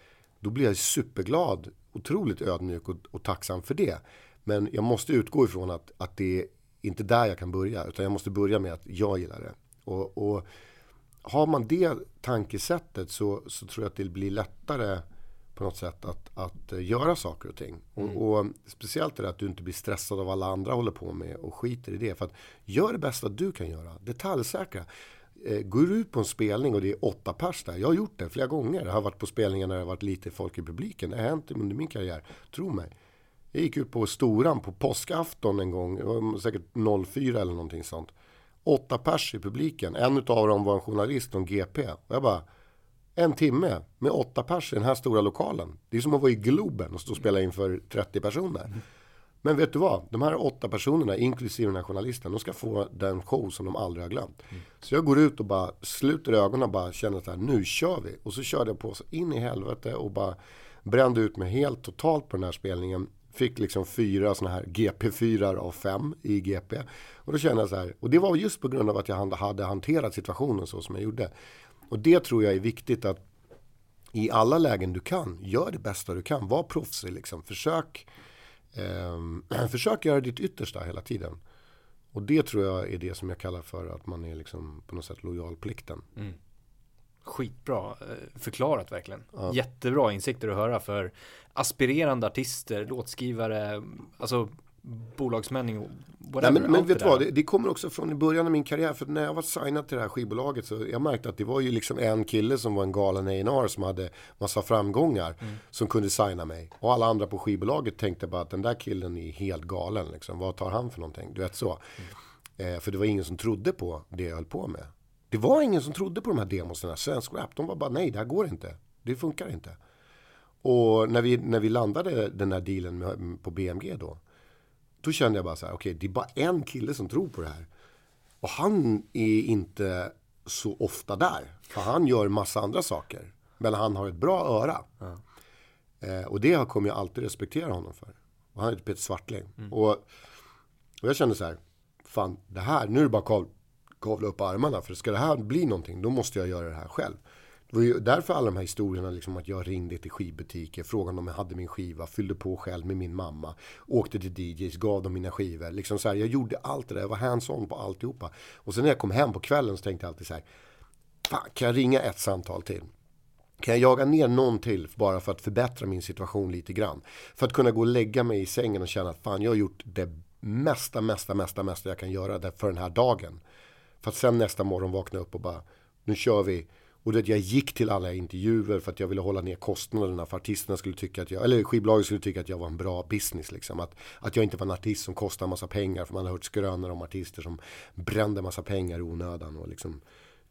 då blir jag superglad, otroligt ödmjuk och, och tacksam för det. Men jag måste utgå ifrån att, att det är inte där jag kan börja, utan jag måste börja med att jag gillar det. Och, och har man det tankesättet så, så tror jag att det blir lättare på något sätt att, att uh, göra saker och ting. Mm. Och, och, speciellt är det att du inte blir stressad av vad alla andra håller på med och skiter i det. För att gör det bästa du kan göra. Detaljsäkra. Eh, går du ut på en spelning och det är åtta pers där. Jag har gjort det flera gånger. Jag har varit på spelningar när det har varit lite folk i publiken. Det har hänt under min karriär. Tro mig. Jag gick ut på Storan på påskafton en gång. Säkert 04 eller någonting sånt. Åtta pers i publiken. En av dem var en journalist från GP. Och jag bara en timme med åtta pers i den här stora lokalen. Det är som att vara i Globen och stå och spela inför 30 personer. Men vet du vad? De här åtta personerna, inklusive den här journalisten, de ska få den show som de aldrig har glömt. Mm. Så jag går ut och bara sluter ögonen och bara känner att nu kör vi. Och så körde jag på så in i helvete och bara brände ut mig helt totalt på den här spelningen. Fick liksom fyra sådana här GP4 av fem i GP. Och då kände jag så här, och det var just på grund av att jag hade hanterat situationen så som jag gjorde. Och det tror jag är viktigt att i alla lägen du kan, gör det bästa du kan. Var proffsig liksom. Försök, eh, försök göra ditt yttersta hela tiden. Och det tror jag är det som jag kallar för att man är liksom på något sätt lojalplikten. Mm. Skitbra eh, förklarat verkligen. Ja. Jättebra insikter att höra för aspirerande artister, låtskrivare, alltså bolagsmän och whatever. Nej, men, men vet du vad, det, det, kommer också från i början av min karriär. För när jag var signad till det här skivbolaget så jag märkte att det var ju liksom en kille som var en galen A&R som hade massa framgångar. Mm. Som kunde signa mig. Och alla andra på skivbolaget tänkte bara att den där killen är helt galen. Liksom. Vad tar han för någonting? Du vet så. Mm. Eh, för det var ingen som trodde på det jag höll på med. Det var ingen som trodde på de här demosarna. Svensk rap, de var bara nej, det här går inte. Det funkar inte. Och när vi, när vi landade den här dealen med, på BMG då då kände jag bara så här, okej, okay, det är bara en kille som tror på det här. Och han är inte så ofta där. För han gör massa andra saker. Men han har ett bra öra. Ja. Eh, och det kommer jag alltid respektera honom för. Och han heter Peter Svartling. Mm. Och, och jag kände så här, fan, det här, nu är det bara att kavla upp armarna. För ska det här bli någonting, då måste jag göra det här själv. Det var ju därför alla de här historierna, liksom att jag ringde till skivbutiker, frågade om jag hade min skiva, fyllde på själv med min mamma, åkte till DJs, gav dem mina skivor. Liksom så här, jag gjorde allt det där, jag var hands-on på alltihopa. Och sen när jag kom hem på kvällen så tänkte jag alltid så här, fan, kan jag ringa ett samtal till? Kan jag jaga ner någon till bara för att förbättra min situation lite grann? För att kunna gå och lägga mig i sängen och känna att fan, jag har gjort det mesta, mesta, mesta, mesta jag kan göra för den här dagen. För att sen nästa morgon vakna upp och bara, nu kör vi och det, jag gick till alla intervjuer för att jag ville hålla ner kostnaderna för artisterna skulle tycka att jag, eller skivbolaget skulle tycka att jag var en bra business liksom. Att, att jag inte var en artist som kostar massa pengar för man har hört skrönor om artister som brände massa pengar i onödan och liksom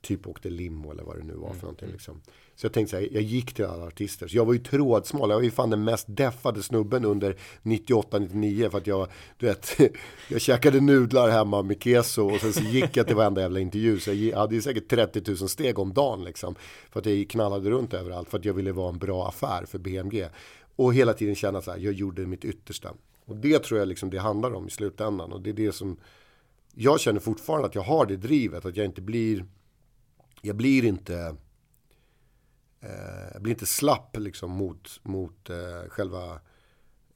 typ åkte limo eller vad det nu var för mm. någonting. Liksom. Så jag tänkte så här, jag gick till alla artister. Så jag var ju trådsmal. Jag var ju fan den mest deffade snubben under 98-99. För att jag, du vet, jag käkade nudlar hemma med keso. Och sen så gick jag till varenda jävla intervju. Så jag hade ju säkert 30 000 steg om dagen liksom. För att jag knallade runt överallt. För att jag ville vara en bra affär för BMG. Och hela tiden känna så här, jag gjorde mitt yttersta. Och det tror jag liksom det handlar om i slutändan. Och det är det som jag känner fortfarande att jag har det drivet. Att jag inte blir jag blir inte eh, jag blir inte slapp liksom mot, mot eh, själva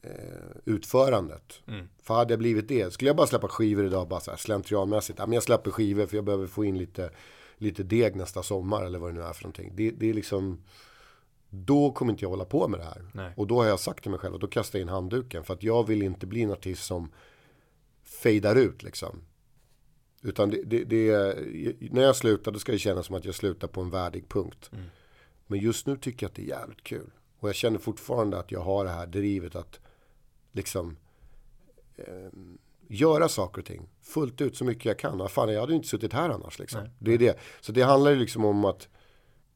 eh, utförandet. Mm. För hade jag blivit det, skulle jag bara släppa skivor idag bara så här slentrianmässigt. Ja, men jag släpper skivor för jag behöver få in lite, lite deg nästa sommar eller vad det nu är för någonting. Det, det är liksom, då kommer inte jag hålla på med det här. Nej. Och då har jag sagt till mig själv att då kastar jag in handduken. För att jag vill inte bli en artist som fejdar ut liksom. Utan det, det, det, när jag slutar då ska det kännas som att jag slutar på en värdig punkt. Mm. Men just nu tycker jag att det är jävligt kul. Och jag känner fortfarande att jag har det här drivet att liksom eh, göra saker och ting fullt ut så mycket jag kan. Fan, jag hade inte suttit här annars liksom. Det är det. Så det handlar ju liksom om att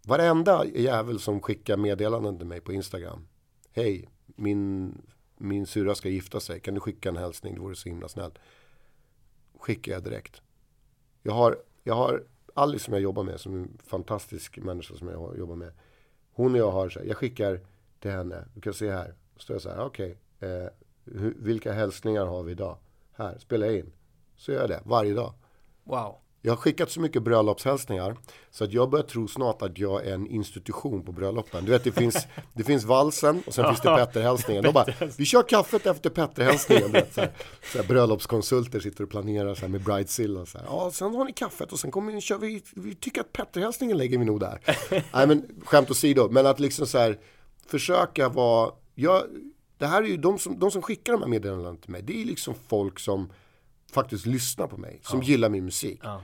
varenda jävel som skickar meddelanden till mig på Instagram. Hej, min, min syrra ska gifta sig. Kan du skicka en hälsning? Det vore så himla snällt. Skickar jag direkt. Jag har, jag har Alice som jag jobbar med, som är en fantastisk människa som jag jobbar med. Hon och jag har så här, jag skickar till henne. Du kan se här. Står jag så här, okej. Okay, eh, vilka hälsningar har vi idag? Här, spelar jag in. Så gör jag det varje dag. Wow. Jag har skickat så mycket bröllopshälsningar så att jag börjar tro snart att jag är en institution på bröllopen. Du vet, det finns, det finns valsen och sen finns det Petterhälsningen. De bara, vi kör kaffet efter Petterhälsningen. Så här, så här, bröllopskonsulter sitter och planerar så här, med bridezilla. Så här. Ja, sen har ni kaffet och sen kommer vi, kör vi, vi tycker att Petterhälsningen lägger vi nog där. Nej, men skämt åsido, men att liksom så här försöka vara, jag, det här är ju de som, de som skickar de här meddelandena till mig, det är liksom folk som faktiskt lyssnar på mig, som ja. gillar min musik. Ja.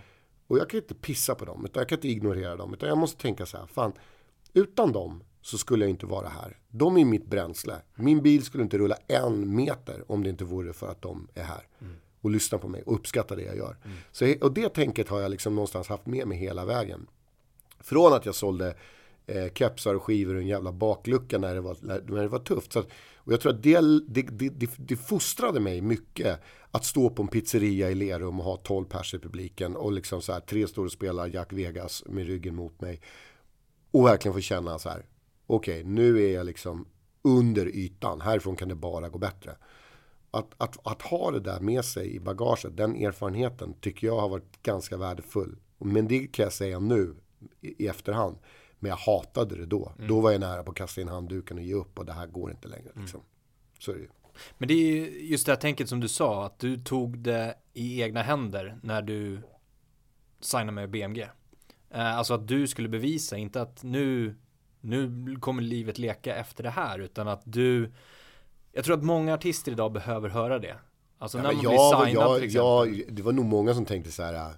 Och jag kan inte pissa på dem, utan jag kan inte ignorera dem. Utan jag måste tänka så här, fan, utan dem så skulle jag inte vara här. De är mitt bränsle. Min bil skulle inte rulla en meter om det inte vore för att de är här. Mm. Och lyssnar på mig och uppskattar det jag gör. Mm. Så, och det tänket har jag liksom någonstans haft med mig hela vägen. Från att jag sålde eh, kepsar och skivor och en jävla baklucka när det var, när det var tufft. Så att, och jag tror att det, det, det, det, fostrade mig mycket att stå på en pizzeria i Lerum och ha 12 pers i publiken och liksom så här, tre och spelar Jack Vegas med ryggen mot mig. Och verkligen få känna så här, okej, okay, nu är jag liksom under ytan, härifrån kan det bara gå bättre. Att, att, att ha det där med sig i bagaget, den erfarenheten tycker jag har varit ganska värdefull. Men det kan jag säga nu i, i efterhand. Men jag hatade det då. Mm. Då var jag nära på att kasta in handduken och ge upp och det här går inte längre. Liksom. Mm. Så är det ju. Men det är just det här tänket som du sa, att du tog det i egna händer när du signade med BMG. Eh, alltså att du skulle bevisa, inte att nu, nu kommer livet leka efter det här, utan att du jag tror att många artister idag behöver höra det. Alltså ja, när man jag, blir signad jag, till exempel. Jag, det var nog många som tänkte så här,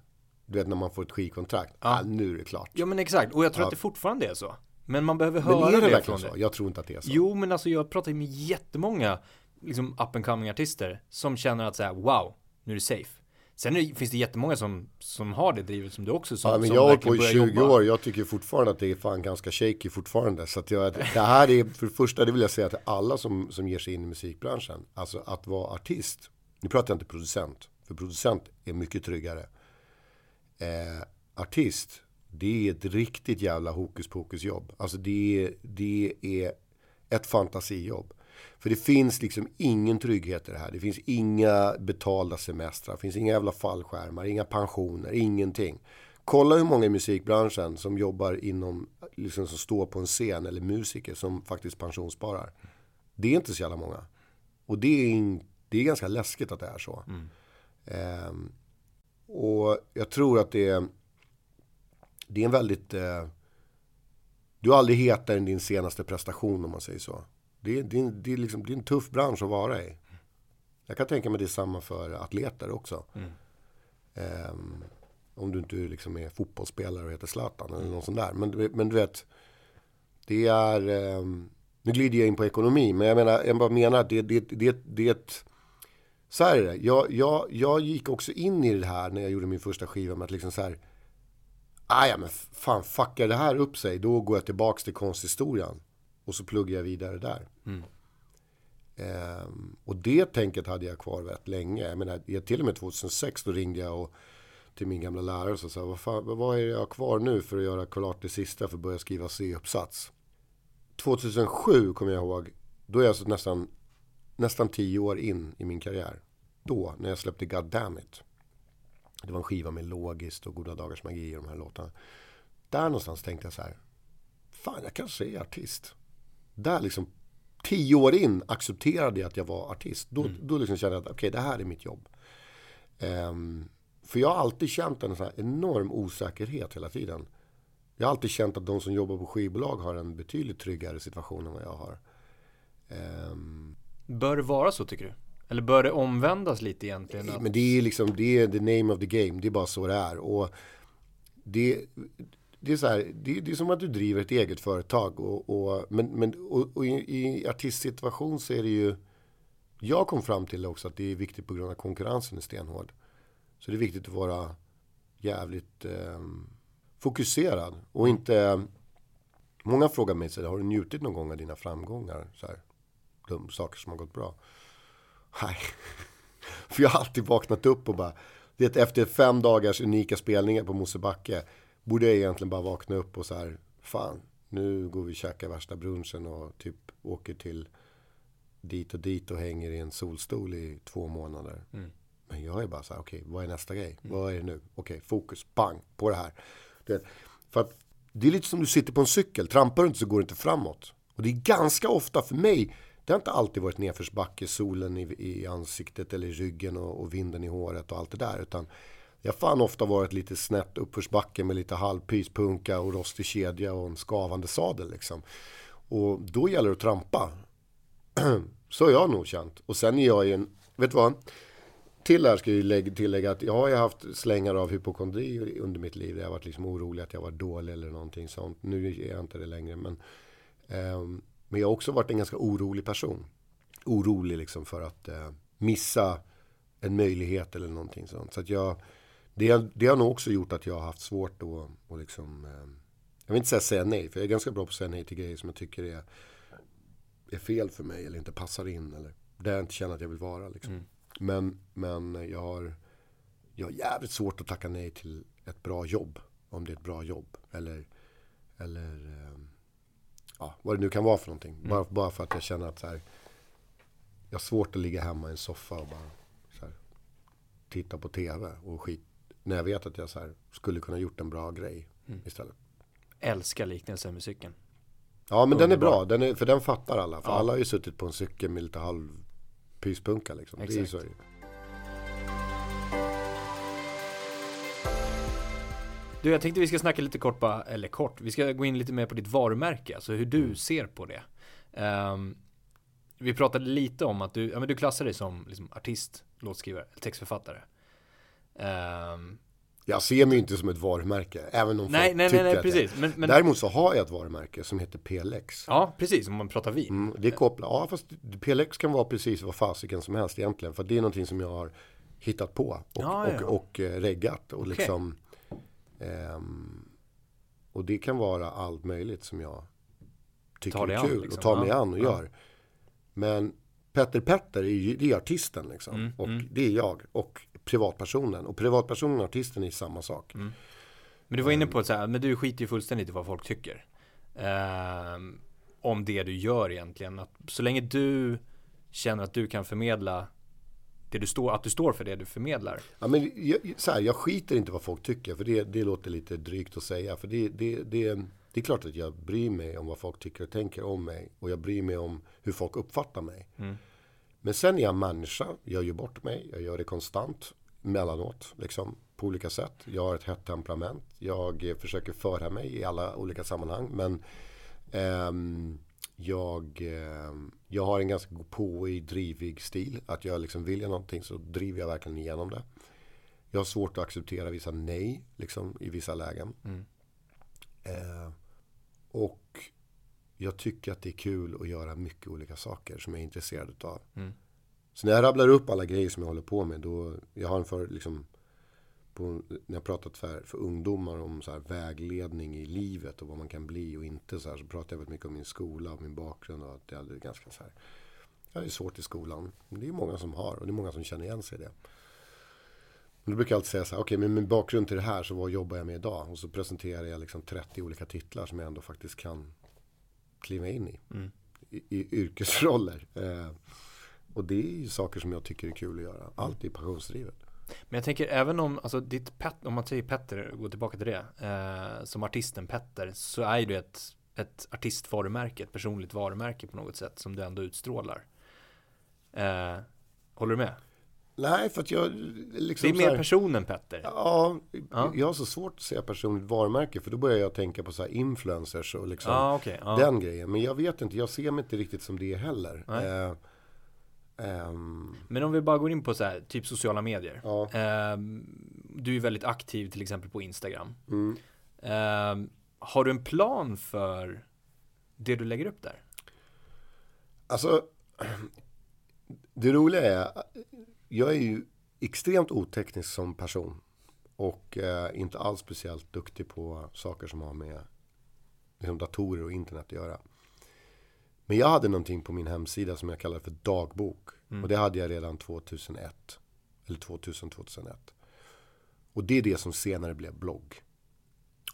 du vet när man får ett skivkontrakt, ja. ah, nu är det klart. Ja men exakt, och jag tror ja. att det fortfarande är så. Men man behöver höra men är det, det från så? det. Jag tror inte att det är så. Jo men alltså jag pratar ju med jättemånga liksom up and coming artister som känner att säga wow, nu är det safe. Sen det, finns det jättemånga som, som har det drivet som du också sa. Ja, men jag har på i 20 jobba. år, jag tycker fortfarande att det är fan ganska shaky fortfarande. Så att jag, det här är, för det första, det vill jag säga till alla som, som ger sig in i musikbranschen. Alltså att vara artist, nu pratar jag inte producent, för producent är mycket tryggare. Eh, artist, det är ett riktigt jävla hokus pokus jobb. Alltså det, det är ett fantasijobb. För det finns liksom ingen trygghet i det här. Det finns inga betalda semestrar. Det finns inga jävla fallskärmar, inga pensioner, ingenting. Kolla hur många i musikbranschen som jobbar inom, liksom som står på en scen eller musiker som faktiskt pensionssparar. Det är inte så jävla många. Och det är, det är ganska läskigt att det är så. Mm. Um, och jag tror att det är, det är en väldigt... Eh, du är aldrig hetare än din senaste prestation om man säger så. Det är, det, är, det, är liksom, det är en tuff bransch att vara i. Jag kan tänka mig det är samma för atleter också. Mm. Um, om du inte liksom är fotbollsspelare och heter Zlatan eller någon sån där. Men, men du vet, det är... Um, nu glider jag in på ekonomi, men jag menar, jag bara menar att det, det, det, det är ett... Så här är det. Jag, jag, jag gick också in i det här när jag gjorde min första skiva med att liksom så här... Ah, ja, men fan, fuckar det här upp sig, då går jag tillbaks till konsthistorien. Och så pluggar jag vidare där. Mm. Ehm, och det tänket hade jag kvar rätt länge. Jag menar, till och med 2006 då ringde jag och, till min gamla lärare och sa vad, fan, vad är jag kvar nu för att göra klart det sista för att börja skriva C-uppsats. 2007 kommer jag ihåg. Då är jag alltså nästan, nästan tio år in i min karriär. Då, när jag släppte God Damn It. Det var en skiva med Logiskt och Goda Dagars Magi och de här låtarna. Där någonstans tänkte jag så här. Fan, jag kanske är artist där liksom tio år in accepterade jag att jag var artist. Då, mm. då liksom kände jag att okej, okay, det här är mitt jobb. Um, för jag har alltid känt en sån här enorm osäkerhet hela tiden. Jag har alltid känt att de som jobbar på skivbolag har en betydligt tryggare situation än vad jag har. Um, bör det vara så tycker du? Eller bör det omvändas lite egentligen? Att... Men det är liksom, det är the name of the game. Det är bara så det är. Och det, det är så här, det, det, är som att du driver ett eget företag. Och, och men, men och, och i, i artistsituation så är det ju... Jag kom fram till också att det är viktigt på grund av konkurrensen är stenhård. Så det är viktigt att vara jävligt eh, fokuserad och inte Många frågar mig, så här, har du njutit någon gång av dina framgångar? Så här, de saker som har gått bra. Nej, för jag har alltid vaknat upp och bara, det efter fem dagars unika spelningar på Mosebacke borde jag egentligen bara vakna upp och så här, fan, nu går vi och käkar värsta brunchen och typ åker till dit och dit och hänger i en solstol i två månader. Mm. Men jag är bara så här, okej, okay, vad är nästa grej? Mm. Vad är det nu? Okej, okay, fokus, bang, på det här. Det, för att det är lite som du sitter på en cykel, trampar du inte så går det inte framåt. Och det är ganska ofta för mig, det har inte alltid varit nedförsbacke, solen i, i ansiktet eller i ryggen och, och, vinden i håret och allt det där. Utan jag har fan ofta varit lite snett uppförsbacke med lite halvpyspunka och rostig kedja och en skavande sadel liksom. Och då gäller det att trampa. så har jag nog känt. Och sen är jag ju en, vet du vad? Till här ska jag tillägga att jag har ju haft slängar av hypokondri under mitt liv. Jag har varit liksom orolig att jag var dålig eller någonting sånt. Nu är jag inte det längre. Men, eh, men jag har också varit en ganska orolig person. Orolig liksom för att eh, missa en möjlighet eller någonting sånt. Så att jag, det, det har nog också gjort att jag har haft svårt att och liksom, eh, jag vill inte säga säga nej, för jag är ganska bra på att säga nej till grejer som jag tycker är, är fel för mig eller inte passar in eller där jag inte känner att jag vill vara. Liksom. Mm. Men, men jag, har, jag har jävligt svårt att tacka nej till ett bra jobb. Om det är ett bra jobb. Eller, eller eh, ja, vad det nu kan vara för någonting. Mm. Bara, bara för att jag känner att så här, jag har svårt att ligga hemma i en soffa och bara här, titta på tv och skit. När jag vet att jag så här, skulle kunna gjort en bra grej mm. istället. Älskar liknelsen med cykeln. Ja men Underbar. den är bra, den är, för den fattar alla. För ja. alla har ju suttit på en cykel med lite halv pyspunka liksom. Exakt. Det är så. Du, jag tänkte vi ska snacka lite kort bara, eller kort, vi ska gå in lite mer på ditt varumärke, alltså hur du mm. ser på det. Um, vi pratade lite om att du, ja men du klassar dig som liksom, artist, låtskrivare, textförfattare. Um, jag ser mig inte som ett varumärke, även om nej, folk nej, tycker nej, nej, precis. Men, men... Däremot så har jag ett varumärke som heter PLX. Ja, precis, om man pratar vin. Mm, det är kopplat, ja fast PLX kan vara precis vad fasiken som helst egentligen. För det är någonting som jag har hittat på och, ja, ja. och, och, eh, reggat. Och okay. liksom um, Och det kan vara allt möjligt som jag tycker är kul an, liksom. och tar mig ja. an och gör. Men Petter Petter är ju det är artisten liksom. Mm, och mm. det är jag. Och privatpersonen. Och privatpersonen och artisten är samma sak. Mm. Men du var inne på att så men du skiter ju fullständigt i vad folk tycker. Eh, om det du gör egentligen. Att så länge du känner att du kan förmedla det du står, att du står för det du förmedlar. Ja, men jag, så här, jag skiter inte vad folk tycker, för det, det låter lite drygt att säga. För det, det, det, det är klart att jag bryr mig om vad folk tycker och tänker om mig. Och jag bryr mig om hur folk uppfattar mig. Mm. Men sen är jag människa, jag gör bort mig, jag gör det konstant, mellanåt, liksom, på olika sätt. Jag har ett hett temperament, jag försöker föra mig i alla olika sammanhang, men ehm, jag, eh, jag har en ganska påig, drivig stil. Att jag liksom vill jag någonting så driver jag verkligen igenom det. Jag har svårt att acceptera vissa nej, liksom, i vissa lägen. Mm. Eh, och jag tycker att det är kul att göra mycket olika saker som jag är intresserad av. Mm. Så när jag rabblar upp alla grejer som jag håller på med, då, jag har en för, liksom, på, när jag pratat för, för ungdomar om så här, vägledning i livet och vad man kan bli och inte så här, så pratar jag väldigt mycket om min skola och min bakgrund och att det är ganska så här, ja, det är svårt i skolan. Men det är många som har och det är många som känner igen sig i det. Men då brukar jag alltid säga så här, okej, okay, men min bakgrund till det här, så vad jobbar jag med idag? Och så presenterar jag liksom 30 olika titlar som jag ändå faktiskt kan kliva in i. Mm. I, i yrkesroller. Eh, och det är ju saker som jag tycker är kul att göra. Allt är passionsdrivet. Men jag tänker även om, alltså ditt pet, om man säger Petter, gå tillbaka till det. Eh, som artisten Petter, så är det ett, ett artistvarumärke, ett personligt varumärke på något sätt som du ändå utstrålar. Eh, håller du med? Nej, för att jag... Liksom det är mer här, personen Petter. Ja, ja, jag har så svårt att säga personligt varumärke. För då börjar jag tänka på så influencers och liksom ja, okay, ja. den grejen. Men jag vet inte, jag ser mig inte riktigt som det heller. Eh, Um, Men om vi bara går in på så här, typ sociala medier. Ja. Um, du är väldigt aktiv till exempel på Instagram. Mm. Um, har du en plan för det du lägger upp där? Alltså, det roliga är, jag är ju extremt oteknisk som person. Och eh, inte alls speciellt duktig på saker som har med liksom datorer och internet att göra. Men jag hade någonting på min hemsida som jag kallar för dagbok. Mm. Och det hade jag redan 2001. Eller 2000-2001. Och det är det som senare blev blogg.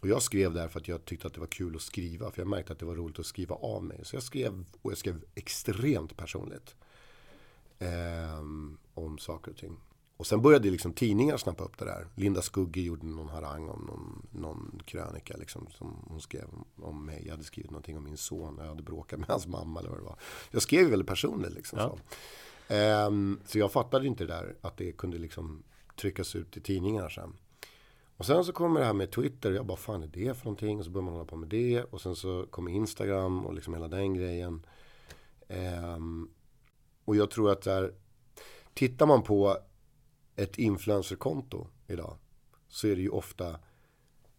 Och jag skrev där för att jag tyckte att det var kul att skriva. För jag märkte att det var roligt att skriva av mig. Så jag skrev, och jag skrev extremt personligt. Eh, om saker och ting. Och sen började liksom tidningar snappa upp det där. Linda Skugge gjorde någon harang om någon, någon krönika liksom, som hon skrev om mig. Jag hade skrivit någonting om min son. Jag hade bråkat med hans mamma eller vad det var. Jag skrev ju väldigt personligt liksom. Ja. Så. Um, så jag fattade inte det där att det kunde liksom tryckas ut i tidningar sen. Och sen så kommer det här med Twitter. Jag bara, fan är det för någonting? Och så börjar man hålla på med det. Och sen så kommer Instagram och liksom hela den grejen. Um, och jag tror att där, tittar man på ett influencerkonto idag så är det ju ofta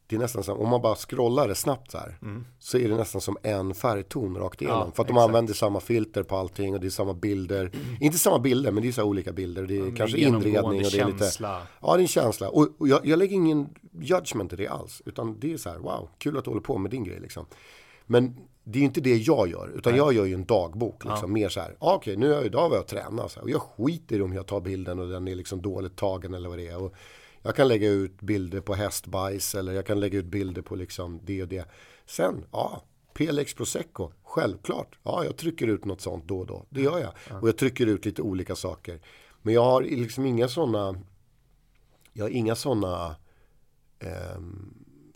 det är nästan som, om man bara scrollar det snabbt så här mm. så är det nästan som en färgton rakt igenom. Ja, för att de använder samma filter på allting och det är samma bilder. Mm. Inte samma bilder men det är så olika bilder. Det är ja, kanske inredning och det är lite. Känsla. Ja det är en känsla. Och, och jag, jag, lägger ingen judgment i det alls. Utan det är så här wow, kul att du håller på med din grej liksom. Men det är inte det jag gör, utan Nej. jag gör ju en dagbok. Liksom, ja. Mer så här, ah, okej, okay, nu är idag var jag tränat. Och jag skiter i om jag tar bilden och den är liksom dåligt tagen eller vad det är. Och jag kan lägga ut bilder på hästbajs eller jag kan lägga ut bilder på liksom det och det. Sen, ja, PLX Prosecco, självklart. Ja, jag trycker ut något sånt då och då. Det gör jag. Ja. Och jag trycker ut lite olika saker. Men jag har liksom inga sådana, jag har inga sådana eh,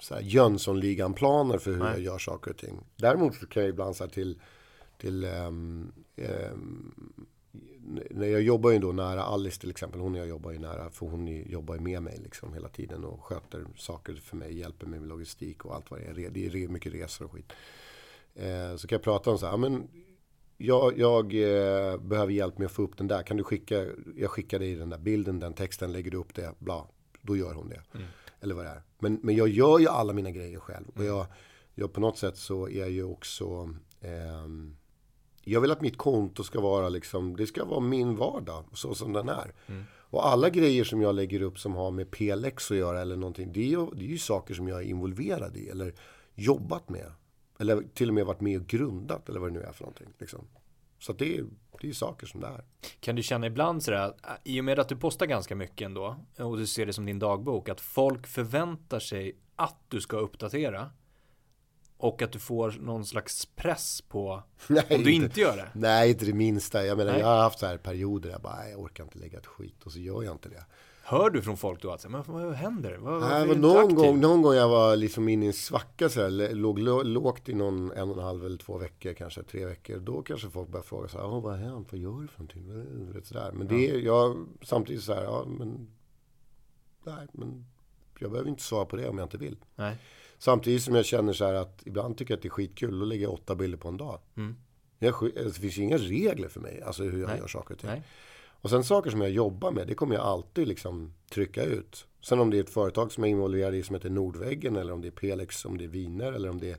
så Jönssonligan-planer för hur Nej. jag gör saker och ting. Däremot så kan jag ibland säga till, till um, um, när jag jobbar ju då nära Alice till exempel. Hon och jag jobbar ju nära för hon jobbar ju med mig liksom hela tiden och sköter saker för mig, hjälper mig med logistik och allt vad det är. Det är mycket resor och skit. Eh, så kan jag prata om så här, men jag, jag eh, behöver hjälp med att få upp den där. Kan du skicka, jag skickar dig den där bilden, den texten, lägger du upp det, bla. Då gör hon det. Mm. Eller vad det är. Men, men jag gör ju alla mina grejer själv. Och jag, jag på något sätt så är jag ju också eh, jag vill att mitt konto ska vara liksom, det ska vara min vardag så som den är. Mm. Och alla grejer som jag lägger upp som har med PLX att göra eller någonting, det är, ju, det är ju saker som jag är involverad i eller jobbat med. Eller till och med varit med och grundat eller vad det nu är för någonting. Liksom. Så det är, det är saker som det är. Kan du känna ibland sådär, i och med att du postar ganska mycket ändå och du ser det som din dagbok, att folk förväntar sig att du ska uppdatera och att du får någon slags press på nej, om du inte, inte, gör det? Nej, inte det minsta. Jag menar, nej. jag har haft så här perioder där jag bara, jag orkar inte lägga ett skit och så gör jag inte det. Hör du från folk då att, men vad händer? Vad, nej, men någon, gång, någon gång jag var liksom inne i en svacka så här, låg lågt i någon en och en halv eller två veckor, kanske tre veckor. Då kanske folk börjar fråga så här, vad har hänt? Vad gör du för någonting? Vet, så där. Men det är, jag, samtidigt så här, ja men, nej, men jag behöver inte svara på det om jag inte vill. Nej. Samtidigt som jag känner så här att ibland tycker jag att det är skitkul. Då lägger jag åtta bilder på en dag. Mm. Jag, alltså, det finns inga regler för mig. Alltså hur jag Nej. gör saker och ting. Nej. Och sen saker som jag jobbar med. Det kommer jag alltid liksom trycka ut. Sen om det är ett företag som är involverad i som heter Nordväggen. Eller om det är Pelex, om det är viner. Eller om det är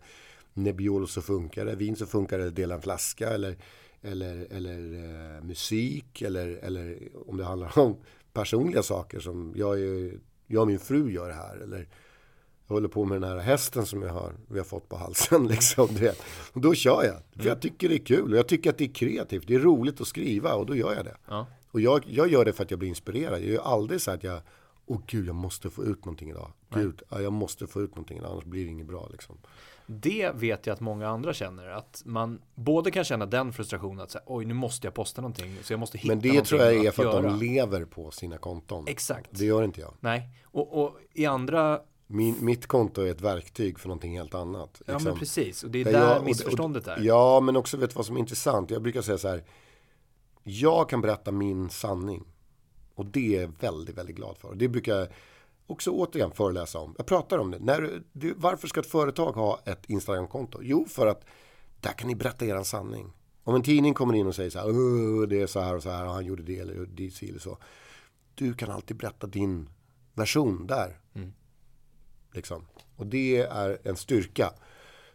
Nebbiolo så funkar det. Vin så funkar det. Dela en flaska. Eller, eller, eller eh, musik. Eller, eller om det handlar om personliga saker. Som jag, är, jag och min fru gör här. Eller jag håller på med den här hästen som jag har, vi har fått på halsen. Liksom, det. Och då kör jag. För jag tycker det är kul och jag tycker att det är kreativt. Det är roligt att skriva och då gör jag det. Ja. Och jag, jag gör det för att jag blir inspirerad. Jag gör aldrig så att jag, åh gud jag måste få ut någonting idag. Gud, ja, jag måste få ut någonting idag, annars blir det inget bra. Liksom. Det vet jag att många andra känner. Att man både kan känna den frustrationen att säga, oj nu måste jag posta någonting. Så jag måste hitta Men det tror jag är för att, att de lever på sina konton. Exakt. Det gör inte jag. Nej, och, och i andra min, mitt konto är ett verktyg för någonting helt annat. Liksom. Ja men liksom. precis, och det är där jag, missförståndet är. Ja, men också vet du vad som är intressant? Jag brukar säga så här. Jag kan berätta min sanning. Och det är jag väldigt, väldigt glad för. Det brukar jag också återigen föreläsa om. Jag pratar om det. När, det varför ska ett företag ha ett Instagram-konto? Jo, för att där kan ni berätta er sanning. Om en tidning kommer in och säger så här, det är så här och så här, och han gjorde det eller det eller så. Du kan alltid berätta din version där. Mm. Liksom. Och det är en styrka.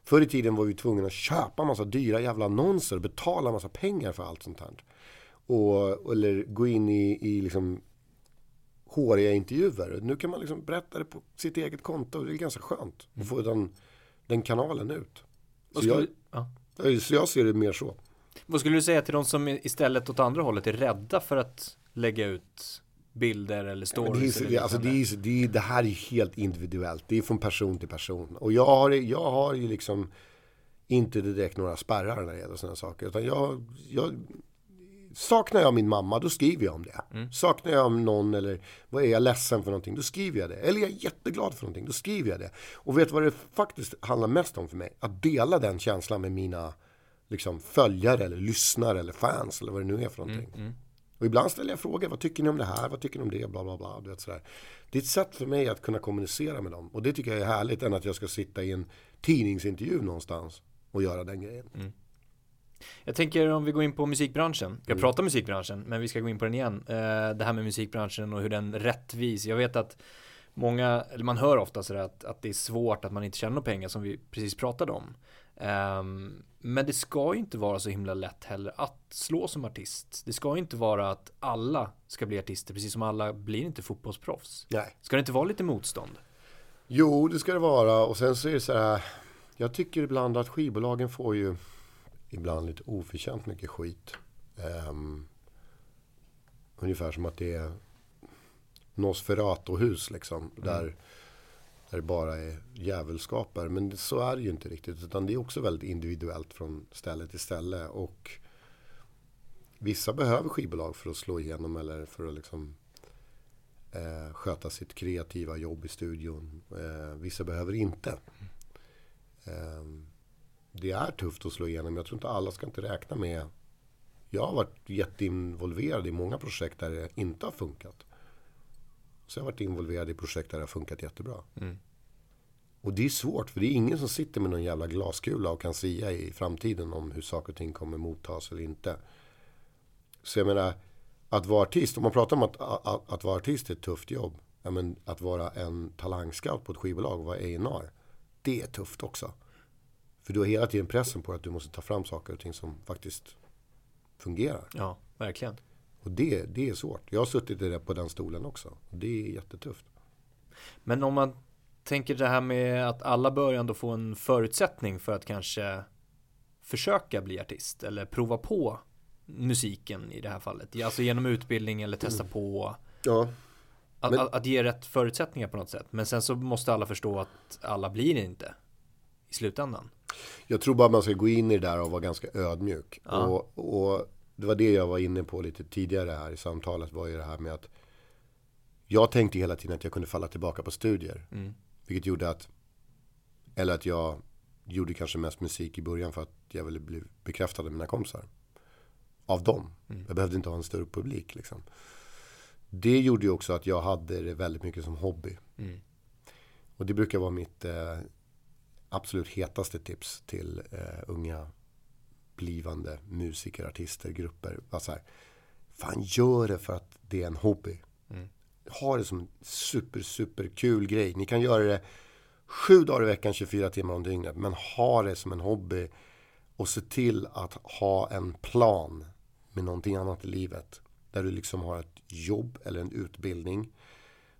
Förr i tiden var vi tvungna att köpa massa dyra jävla annonser och betala massa pengar för allt sånt här. Och, eller gå in i, i liksom håriga intervjuer. Nu kan man liksom berätta det på sitt eget konto. Det är ganska skönt att få den, den kanalen ut. Så jag, ja. så jag ser det mer så. Vad skulle du säga till de som istället åt andra hållet är rädda för att lägga ut bilder eller stories? Ja, det, är, alltså det, är, det, är, det här är helt individuellt. Det är från person till person. Och jag har, jag har ju liksom inte direkt några spärrar när det gäller sådana saker. Utan jag, jag, saknar jag min mamma, då skriver jag om det. Mm. Saknar jag någon eller vad är jag ledsen för någonting, då skriver jag det. Eller jag är jätteglad för någonting, då skriver jag det. Och vet du vad det faktiskt handlar mest om för mig? Att dela den känslan med mina liksom, följare eller lyssnare eller fans eller vad det nu är för någonting. Mm, mm. Och ibland ställer jag frågor, vad tycker ni om det här, vad tycker ni om det, bla bla bla. Du vet, sådär. Det är ett sätt för mig att kunna kommunicera med dem. Och det tycker jag är härligt än att jag ska sitta i en tidningsintervju någonstans och göra den grejen. Jag tänker om vi går in på musikbranschen. Jag mm. pratar musikbranschen, men vi ska gå in på den igen. Eh, det här med musikbranschen och hur den rättvis. Jag vet att många, eller man hör ofta sådär att, att det är svårt att man inte tjänar pengar som vi precis pratade om. Um, men det ska ju inte vara så himla lätt heller att slå som artist. Det ska ju inte vara att alla ska bli artister, precis som alla blir inte fotbollsproffs. Nej. Ska det inte vara lite motstånd? Jo, det ska det vara. Och sen så är det så här. Jag tycker ibland att skivbolagen får ju ibland lite oförtjänt mycket skit. Um, ungefär som att det är Nosferatu-hus liksom. Mm. Där, där det bara är djävulskapar. Men så är det ju inte riktigt. Utan det är också väldigt individuellt från ställe till ställe. Och vissa behöver skivbolag för att slå igenom eller för att liksom eh, sköta sitt kreativa jobb i studion. Eh, vissa behöver inte. Eh, det är tufft att slå igenom. Jag tror inte alla ska inte räkna med. Jag har varit jätteinvolverad i många projekt där det inte har funkat. Så jag har varit involverad i projekt där det har funkat jättebra. Mm. Och det är svårt, för det är ingen som sitter med någon jävla glaskula och kan sia i framtiden om hur saker och ting kommer mottas eller inte. Så jag menar, att vara artist, om man pratar om att, att, att vara artist är ett tufft jobb. Ja, men att vara en talangscout på ett skivbolag och vara A&R det är tufft också. För du har hela tiden pressen på att du måste ta fram saker och ting som faktiskt fungerar. Ja, verkligen. Och det, det är svårt. Jag har suttit på den stolen också. Och det är jättetufft. Men om man tänker det här med att alla bör ändå få en förutsättning för att kanske försöka bli artist eller prova på musiken i det här fallet. Alltså genom utbildning eller testa mm. på. Ja. Att, men... att, att, ge rätt förutsättningar på något sätt. Men sen så måste alla förstå att alla blir det inte i slutändan. Jag tror bara man ska gå in i det där och vara ganska ödmjuk. Ja. Och, och, det var det jag var inne på lite tidigare här i samtalet. Var ju det här med att jag tänkte hela tiden att jag kunde falla tillbaka på studier. Mm. Vilket gjorde att, eller att jag gjorde kanske mest musik i början för att jag ville bli bekräftad av mina kompisar. Av dem. Mm. Jag behövde inte ha en större publik liksom. Det gjorde ju också att jag hade det väldigt mycket som hobby. Mm. Och det brukar vara mitt eh, absolut hetaste tips till eh, unga blivande musiker, artister, grupper. Var så här, fan gör det för att det är en hobby. Mm. Ha det som en super, super kul grej. Ni kan göra det sju dagar i veckan, 24 timmar om dygnet. Men ha det som en hobby. Och se till att ha en plan med någonting annat i livet. Där du liksom har ett jobb eller en utbildning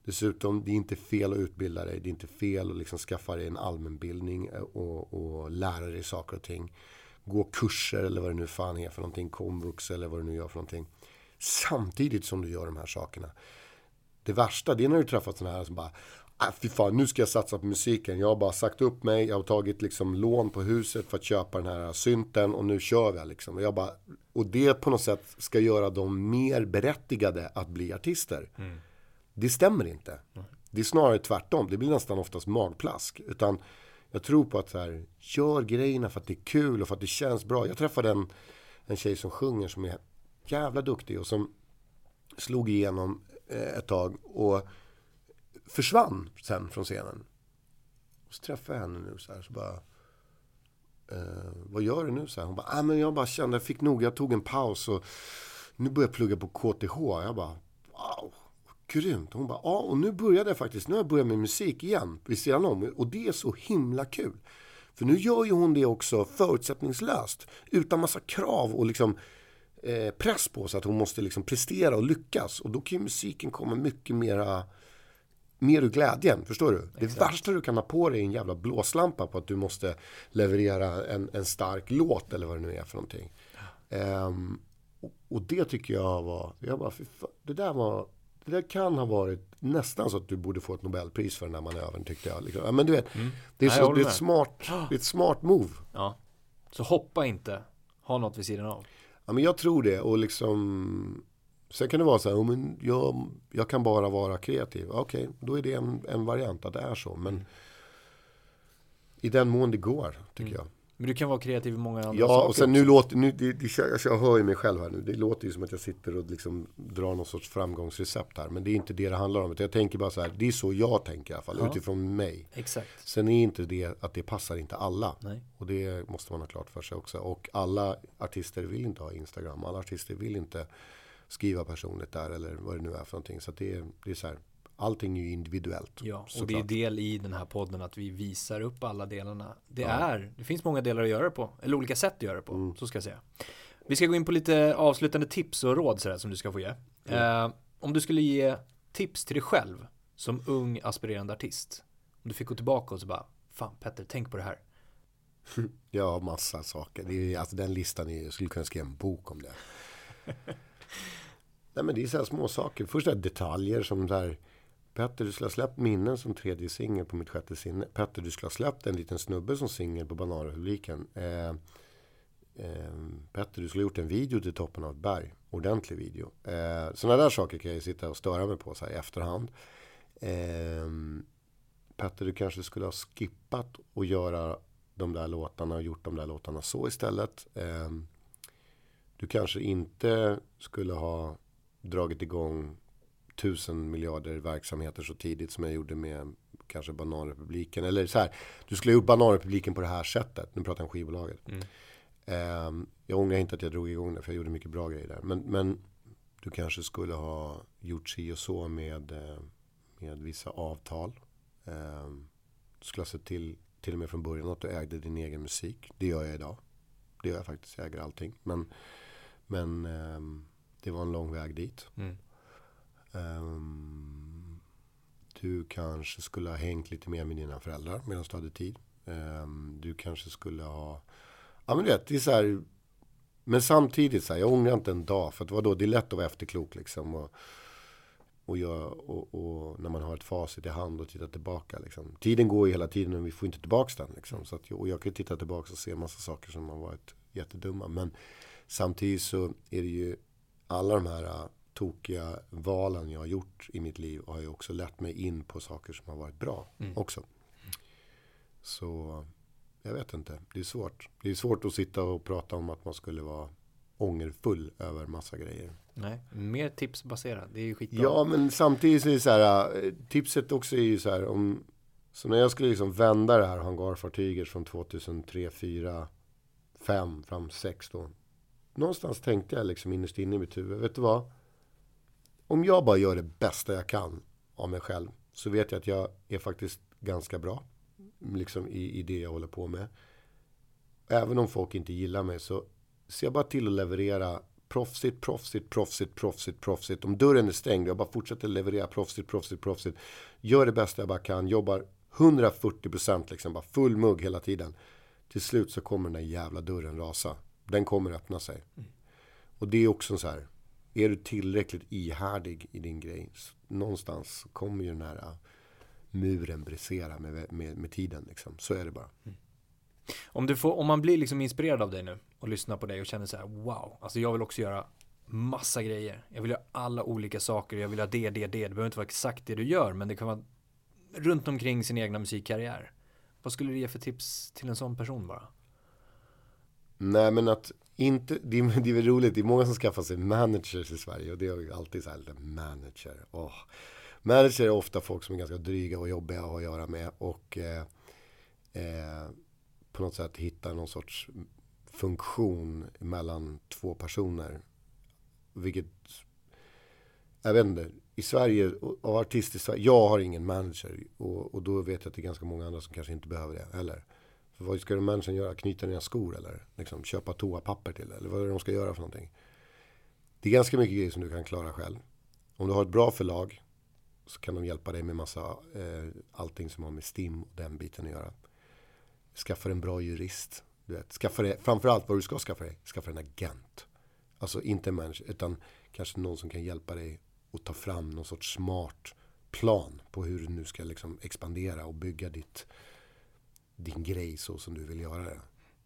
Dessutom, det är inte fel att utbilda dig. Det är inte fel att liksom skaffa dig en allmänbildning och, och lära dig saker och ting. Gå kurser eller vad det nu fan är för någonting. Komvux eller vad du nu gör för någonting. Samtidigt som du gör de här sakerna. Det värsta, det är när du träffar sådana här som bara ah, fy fan, nu ska jag satsa på musiken. Jag har bara sagt upp mig. Jag har tagit liksom lån på huset för att köpa den här synten och nu kör vi liksom. Och, jag bara, och det på något sätt ska göra dem mer berättigade att bli artister. Mm. Det stämmer inte. Det är snarare tvärtom. Det blir nästan oftast magplask. Utan jag tror på att så här, gör grejerna för att det är kul och för att det känns bra. Jag träffade en, en tjej som sjunger som är jävla duktig och som slog igenom eh, ett tag och försvann sen från scenen. Och så träffade jag henne nu så här så bara eh, Vad gör du nu? Så här. Hon bara, ah, men jag bara kände, jag fick nog, jag tog en paus och nu börjar jag plugga på KTH. Jag bara, wow grymt. Hon bara, ja och nu började jag faktiskt, nu har jag börjat med musik igen vid sidan om. Och det är så himla kul. För nu gör ju hon det också förutsättningslöst. Utan massa krav och liksom eh, press på sig att hon måste liksom prestera och lyckas. Och då kan ju musiken komma mycket mera mer ur glädjen, förstår du? Det Exakt. värsta du kan ha på dig är en jävla blåslampa på att du måste leverera en, en stark låt eller vad det nu är för någonting. Ehm, och, och det tycker jag var, jag bara, det där var, det kan ha varit nästan så att du borde få ett Nobelpris för den där manövern tyckte jag. Liksom. Men du vet, det, är Mm. Nej, jag så, det, är ett smart, det är ett smart move. Ja. Så hoppa inte. Ha något vid sidan av. Ja, men jag tror det och liksom Sen kan det vara så här, oh, men jag, jag kan bara vara kreativ. Okej, då är det en, en variant att det är så. Men i den mån det går, tycker jag. Men du kan vara kreativ i många andra Ja, saker och sen nu också. låter, nu, det, det, jag, jag hör ju mig själv här nu. Det låter ju som att jag sitter och liksom drar någon sorts framgångsrecept här. Men det är inte det det handlar om. Jag tänker bara så här, det är så jag tänker i alla fall, Ja. utifrån mig. Exakt. Sen är inte det att det passar inte alla. Nej. Och det måste man ha klart för sig också. Och alla artister vill inte ha Instagram. Alla artister vill inte skriva personligt där eller vad det nu är för någonting. Så det, det är så här, allting är ju individuellt. Ja, och det är del i den här podden att vi visar upp alla delarna. Det Ja. är, det finns många delar att göra det på, eller olika sätt att göra det på, Mm. så ska jag säga. Vi ska gå in på lite avslutande tips och råd sådär som du ska få ge. Eh, om du skulle ge tips till dig själv som ung aspirerande artist. Om du fick gå tillbaka och så bara, fan Petter, tänk på det här. Ja, massa saker. Det är, alltså, den listan är, jag skulle kunna skriva en bok om det. Nej, men det är så här små saker. Först är det detaljer som där. Petter, du skulle ha släppt minnen som tredje singel på mitt sjätte sinne. Petter, du skulle ha släppt en liten snubbe som singel på Bananrepubliken. Eh, eh, Petter, du skulle ha gjort en video till toppen av ett berg. Ordentlig video. Eh, sådana där saker kan jag ju sitta och störa mig på så här i efterhand. Eh, Petter, du kanske skulle ha skippat och göra de där låtarna och gjort de där låtarna så istället. Eh, du kanske inte skulle ha dragit igång tusen miljarder verksamheter så tidigt som jag gjorde med kanske Bananrepubliken. Eller så här, du skulle ha gjort Bananrepubliken på det här sättet. Nu pratar jag om skivbolaget. Mm. Eh, jag ångrar inte att jag drog igång det för jag gjorde mycket bra grejer där. Men, men du kanske skulle ha gjort si och så med, eh, med vissa avtal. Eh, du skulle ha sett till, till och med från början att du ägde din egen musik. Det gör jag idag. Det gör jag faktiskt, jag äger allting. Men, men ehm, det var en lång väg dit. Mm. Um, du kanske skulle ha hängt lite mer med dina föräldrar medan du hade tid. Um, du kanske skulle ha... Ja men du vet, det är så här... Men samtidigt så här, jag ångrar inte en dag. För att vadå, det är lätt att vara efterklok liksom. Och, och, jag, och, och när man har ett facit i hand och tittar tillbaka. Liksom. Tiden går ju hela tiden och vi får inte tillbaka den. Liksom. Så att, och jag kan titta tillbaka och se en massa saker som har varit jättedumma. Men samtidigt så är det ju alla de här tokiga valen jag har gjort i mitt liv har ju också lett mig in på saker som har varit bra Mm. också. Så jag vet inte, det är svårt. Det är svårt att sitta och prata om att man skulle vara ångerfull över massa grejer. Nej, mer tipsbaserat, det är ju skitbra. Ja, men samtidigt så är det så här, äh, tipset också är ju så här om, så när jag skulle liksom vända det här hangarfartyget från 2003, 4, 5, fram 6 då. Någonstans tänkte jag liksom innerst inne i mitt huvud, vet du vad? Om jag bara gör det bästa jag kan av mig själv så vet jag att jag är faktiskt ganska bra liksom i, i det jag håller på med. Även om folk inte gillar mig så ser jag bara till att leverera proffsigt, proffsigt, proffsigt, proffsigt, proffsigt. Om dörren är stängd, jag bara fortsätter leverera proffsigt, proffsigt, proffsigt. Gör det bästa jag bara kan, jobbar 140% liksom, bara full mugg hela tiden. Till slut så kommer den där jävla dörren rasa. Den kommer öppna sig. Och det är också så här, är du tillräckligt ihärdig i din grej, någonstans kommer ju den här äh, muren brisera med, med, med tiden. Liksom. Så är det bara. Om, du får, om man blir liksom inspirerad av dig nu och lyssnar på dig och känner så här, wow, alltså jag vill också göra massa grejer. Jag vill göra alla olika saker, jag vill ha det, det, det. Det behöver inte vara exakt det du gör, men det kan vara runt omkring sin egna musikkarriär. Vad skulle du ge för tips till en sån person bara? Nej men att inte, det är, det är väl roligt, det är många som skaffar sig managers i Sverige och det är alltid så här, manager. Oh. Manager är ofta folk som är ganska dryga och jobbiga att ha att göra med och eh, eh, på något sätt hitta någon sorts funktion mellan två personer. Vilket, jag vet inte, i Sverige, av artister artist i Sverige, jag har ingen manager och, och då vet jag att det är ganska många andra som kanske inte behöver det heller. För vad ska de människan göra? Knyta ner skor eller liksom köpa toapapper till? Eller vad är det de ska göra för någonting? Det är ganska mycket grejer som du kan klara själv. Om du har ett bra förlag så kan de hjälpa dig med massa, eh, allting som har med STIM och den biten att göra. Skaffa en bra jurist. Du vet, skaffa dig, framförallt vad du ska skaffa dig, skaffa en agent. Alltså inte en manager, utan kanske någon som kan hjälpa dig att ta fram någon sorts smart plan på hur du nu ska liksom expandera och bygga ditt, din grej så som du vill göra det.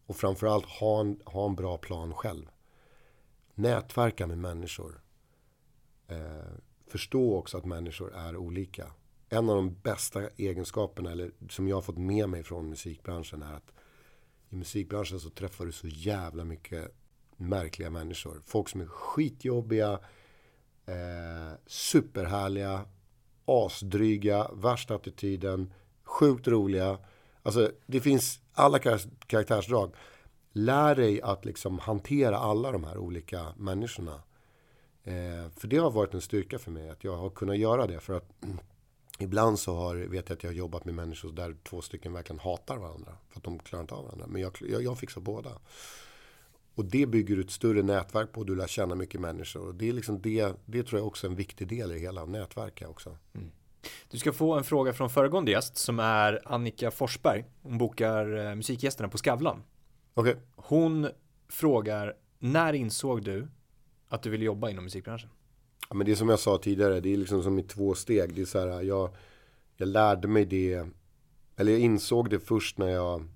Och framförallt ha en, ha en bra plan själv. Nätverka med människor. Eh, förstå också att människor är olika. En av de bästa egenskaperna, eller som jag har fått med mig från musikbranschen är att i musikbranschen så träffar du så jävla mycket märkliga människor. Folk som är skitjobbiga, eh, superhärliga, asdryga, värsta attityden, sjukt roliga. Alltså det finns alla karaktärsdrag. Lär dig att liksom hantera alla de här olika människorna. Eh, för det har varit en styrka för mig att jag har kunnat göra det. För att ibland så har, vet jag att jag har jobbat med människor där två stycken verkligen hatar varandra. För att de klarar inte av varandra. Men jag, jag, jag fixar båda. Och det bygger du ett större nätverk på. Du lär känna mycket människor. Och det, är liksom det, det tror jag också är en viktig del i hela nätverket också. Mm. Du ska få en fråga från föregående gäst som är Annika Forsberg. Hon bokar eh, musikgästerna på Skavlan. Okay. Hon frågar, när insåg du att du ville jobba inom musikbranschen? Ja, men det är som jag sa tidigare, det är liksom som i två steg. Det är så här, jag, jag lärde mig det, eller jag insåg det först när jag,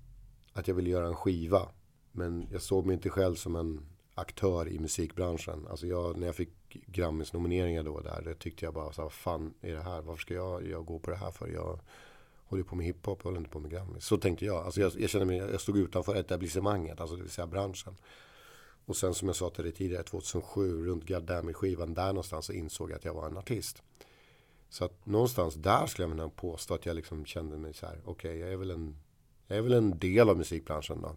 att jag ville göra en skiva. Men jag såg mig inte själv som en aktör i musikbranschen. Alltså jag, när jag fick Grammis nomineringar då där, det tyckte jag bara så här, vad fan är det här? Varför ska jag, jag gå på det här för? Jag håller på med hiphop, jag håller inte på med Grammis. Så tänkte jag. Alltså jag, jag kände mig, jag stod utanför etablissemanget, alltså det vill säga branschen. Och sen som jag sa till dig tidigare, 2007, runt Gardami-skivan, där någonstans så insåg jag att jag var en artist. Så att någonstans där skulle jag vilja påstå att jag liksom kände mig så här, okej, okay, jag är väl en jag är väl en del av musikbranschen då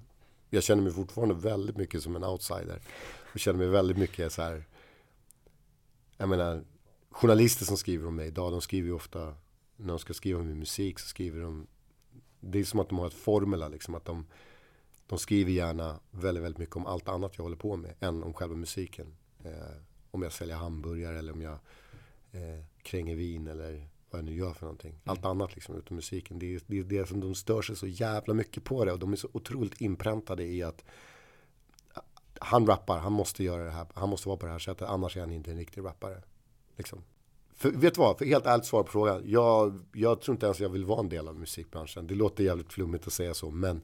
jag känner mig fortfarande väldigt mycket som en outsider. Jag känner mig väldigt mycket så här. Jag menar, journalister som skriver om mig idag, de skriver ju ofta, när de ska skriva om min musik så skriver de, det är som att de har ett formula liksom, att de, de skriver gärna väldigt, väldigt mycket om allt annat jag håller på med, än om själva musiken. Eh, om jag säljer hamburgare eller om jag eh, kränger vin eller vad jag nu gör för någonting. Mm. Allt annat liksom utom musiken. Det är, det är det som de stör sig så jävla mycket på det. Och de är så otroligt inpräntade i att han rappar, han måste göra det här. Han måste vara på det här sättet. Annars är han inte en riktig rappare. Liksom. För, vet du vad? För helt ärligt svar på frågan. Jag, jag tror inte ens jag vill vara en del av musikbranschen. Det låter jävligt flummigt att säga så. Men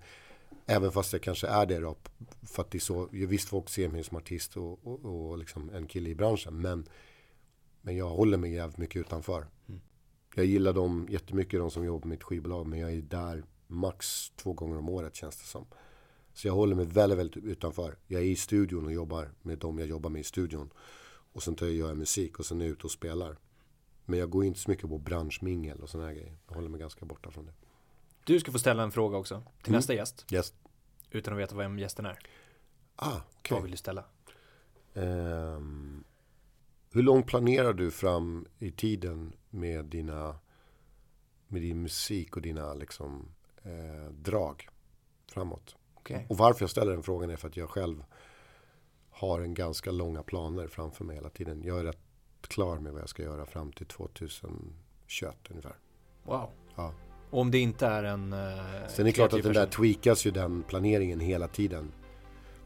även fast jag kanske är det då. För att det är så. Visst folk ser mig som artist och, och, och liksom en kille i branschen. Men, men jag håller mig jävligt mycket utanför. Jag gillar dem jättemycket, de som jobbar på mitt skivbolag. Men jag är där max två gånger om året känns det som. Så jag håller mig väldigt, väldigt utanför. Jag är i studion och jobbar med dem jag jobbar med i studion. Och sen tar jag, gör jag musik och sen är jag ute och spelar. Men jag går inte så mycket på branschmingel och sådana här grejer. Jag håller mig ganska borta från det. Du ska få ställa en fråga också till mm. nästa gäst. Yes. Utan att veta vem gästen är. Ah, okay. Vad vill du ställa? Um, hur långt planerar du fram i tiden med dina med din musik och dina liksom eh, drag framåt? Okay. Och varför jag ställer den frågan är för att jag själv har en ganska långa planer framför mig hela tiden. Jag är rätt klar med vad jag ska göra fram till 2021 ungefär. Wow. Ja. Och om det inte är en... Uh, Sen är det klart att den där tweakas ju den planeringen hela tiden.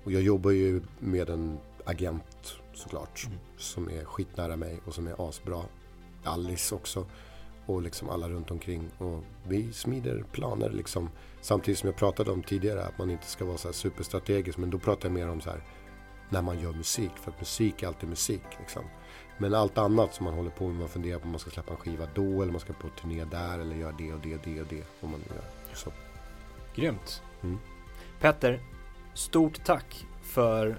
Och jag jobbar ju med en agent såklart. Mm. Som är skitnära mig och som är asbra. Alice också. Och liksom alla runt omkring. Och vi smider planer liksom. Samtidigt som jag pratade om tidigare att man inte ska vara så här superstrategisk. Men då pratar jag mer om så här när man gör musik. För att musik är alltid musik liksom. Men allt annat som man håller på med, man funderar på om man ska släppa en skiva då eller man ska på turné där eller göra det och det och det och det. Om man gör. Så. Grymt. Mm. Petter, stort tack för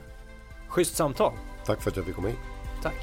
schysst samtal. Tack för att jag fick komma hit. Tack.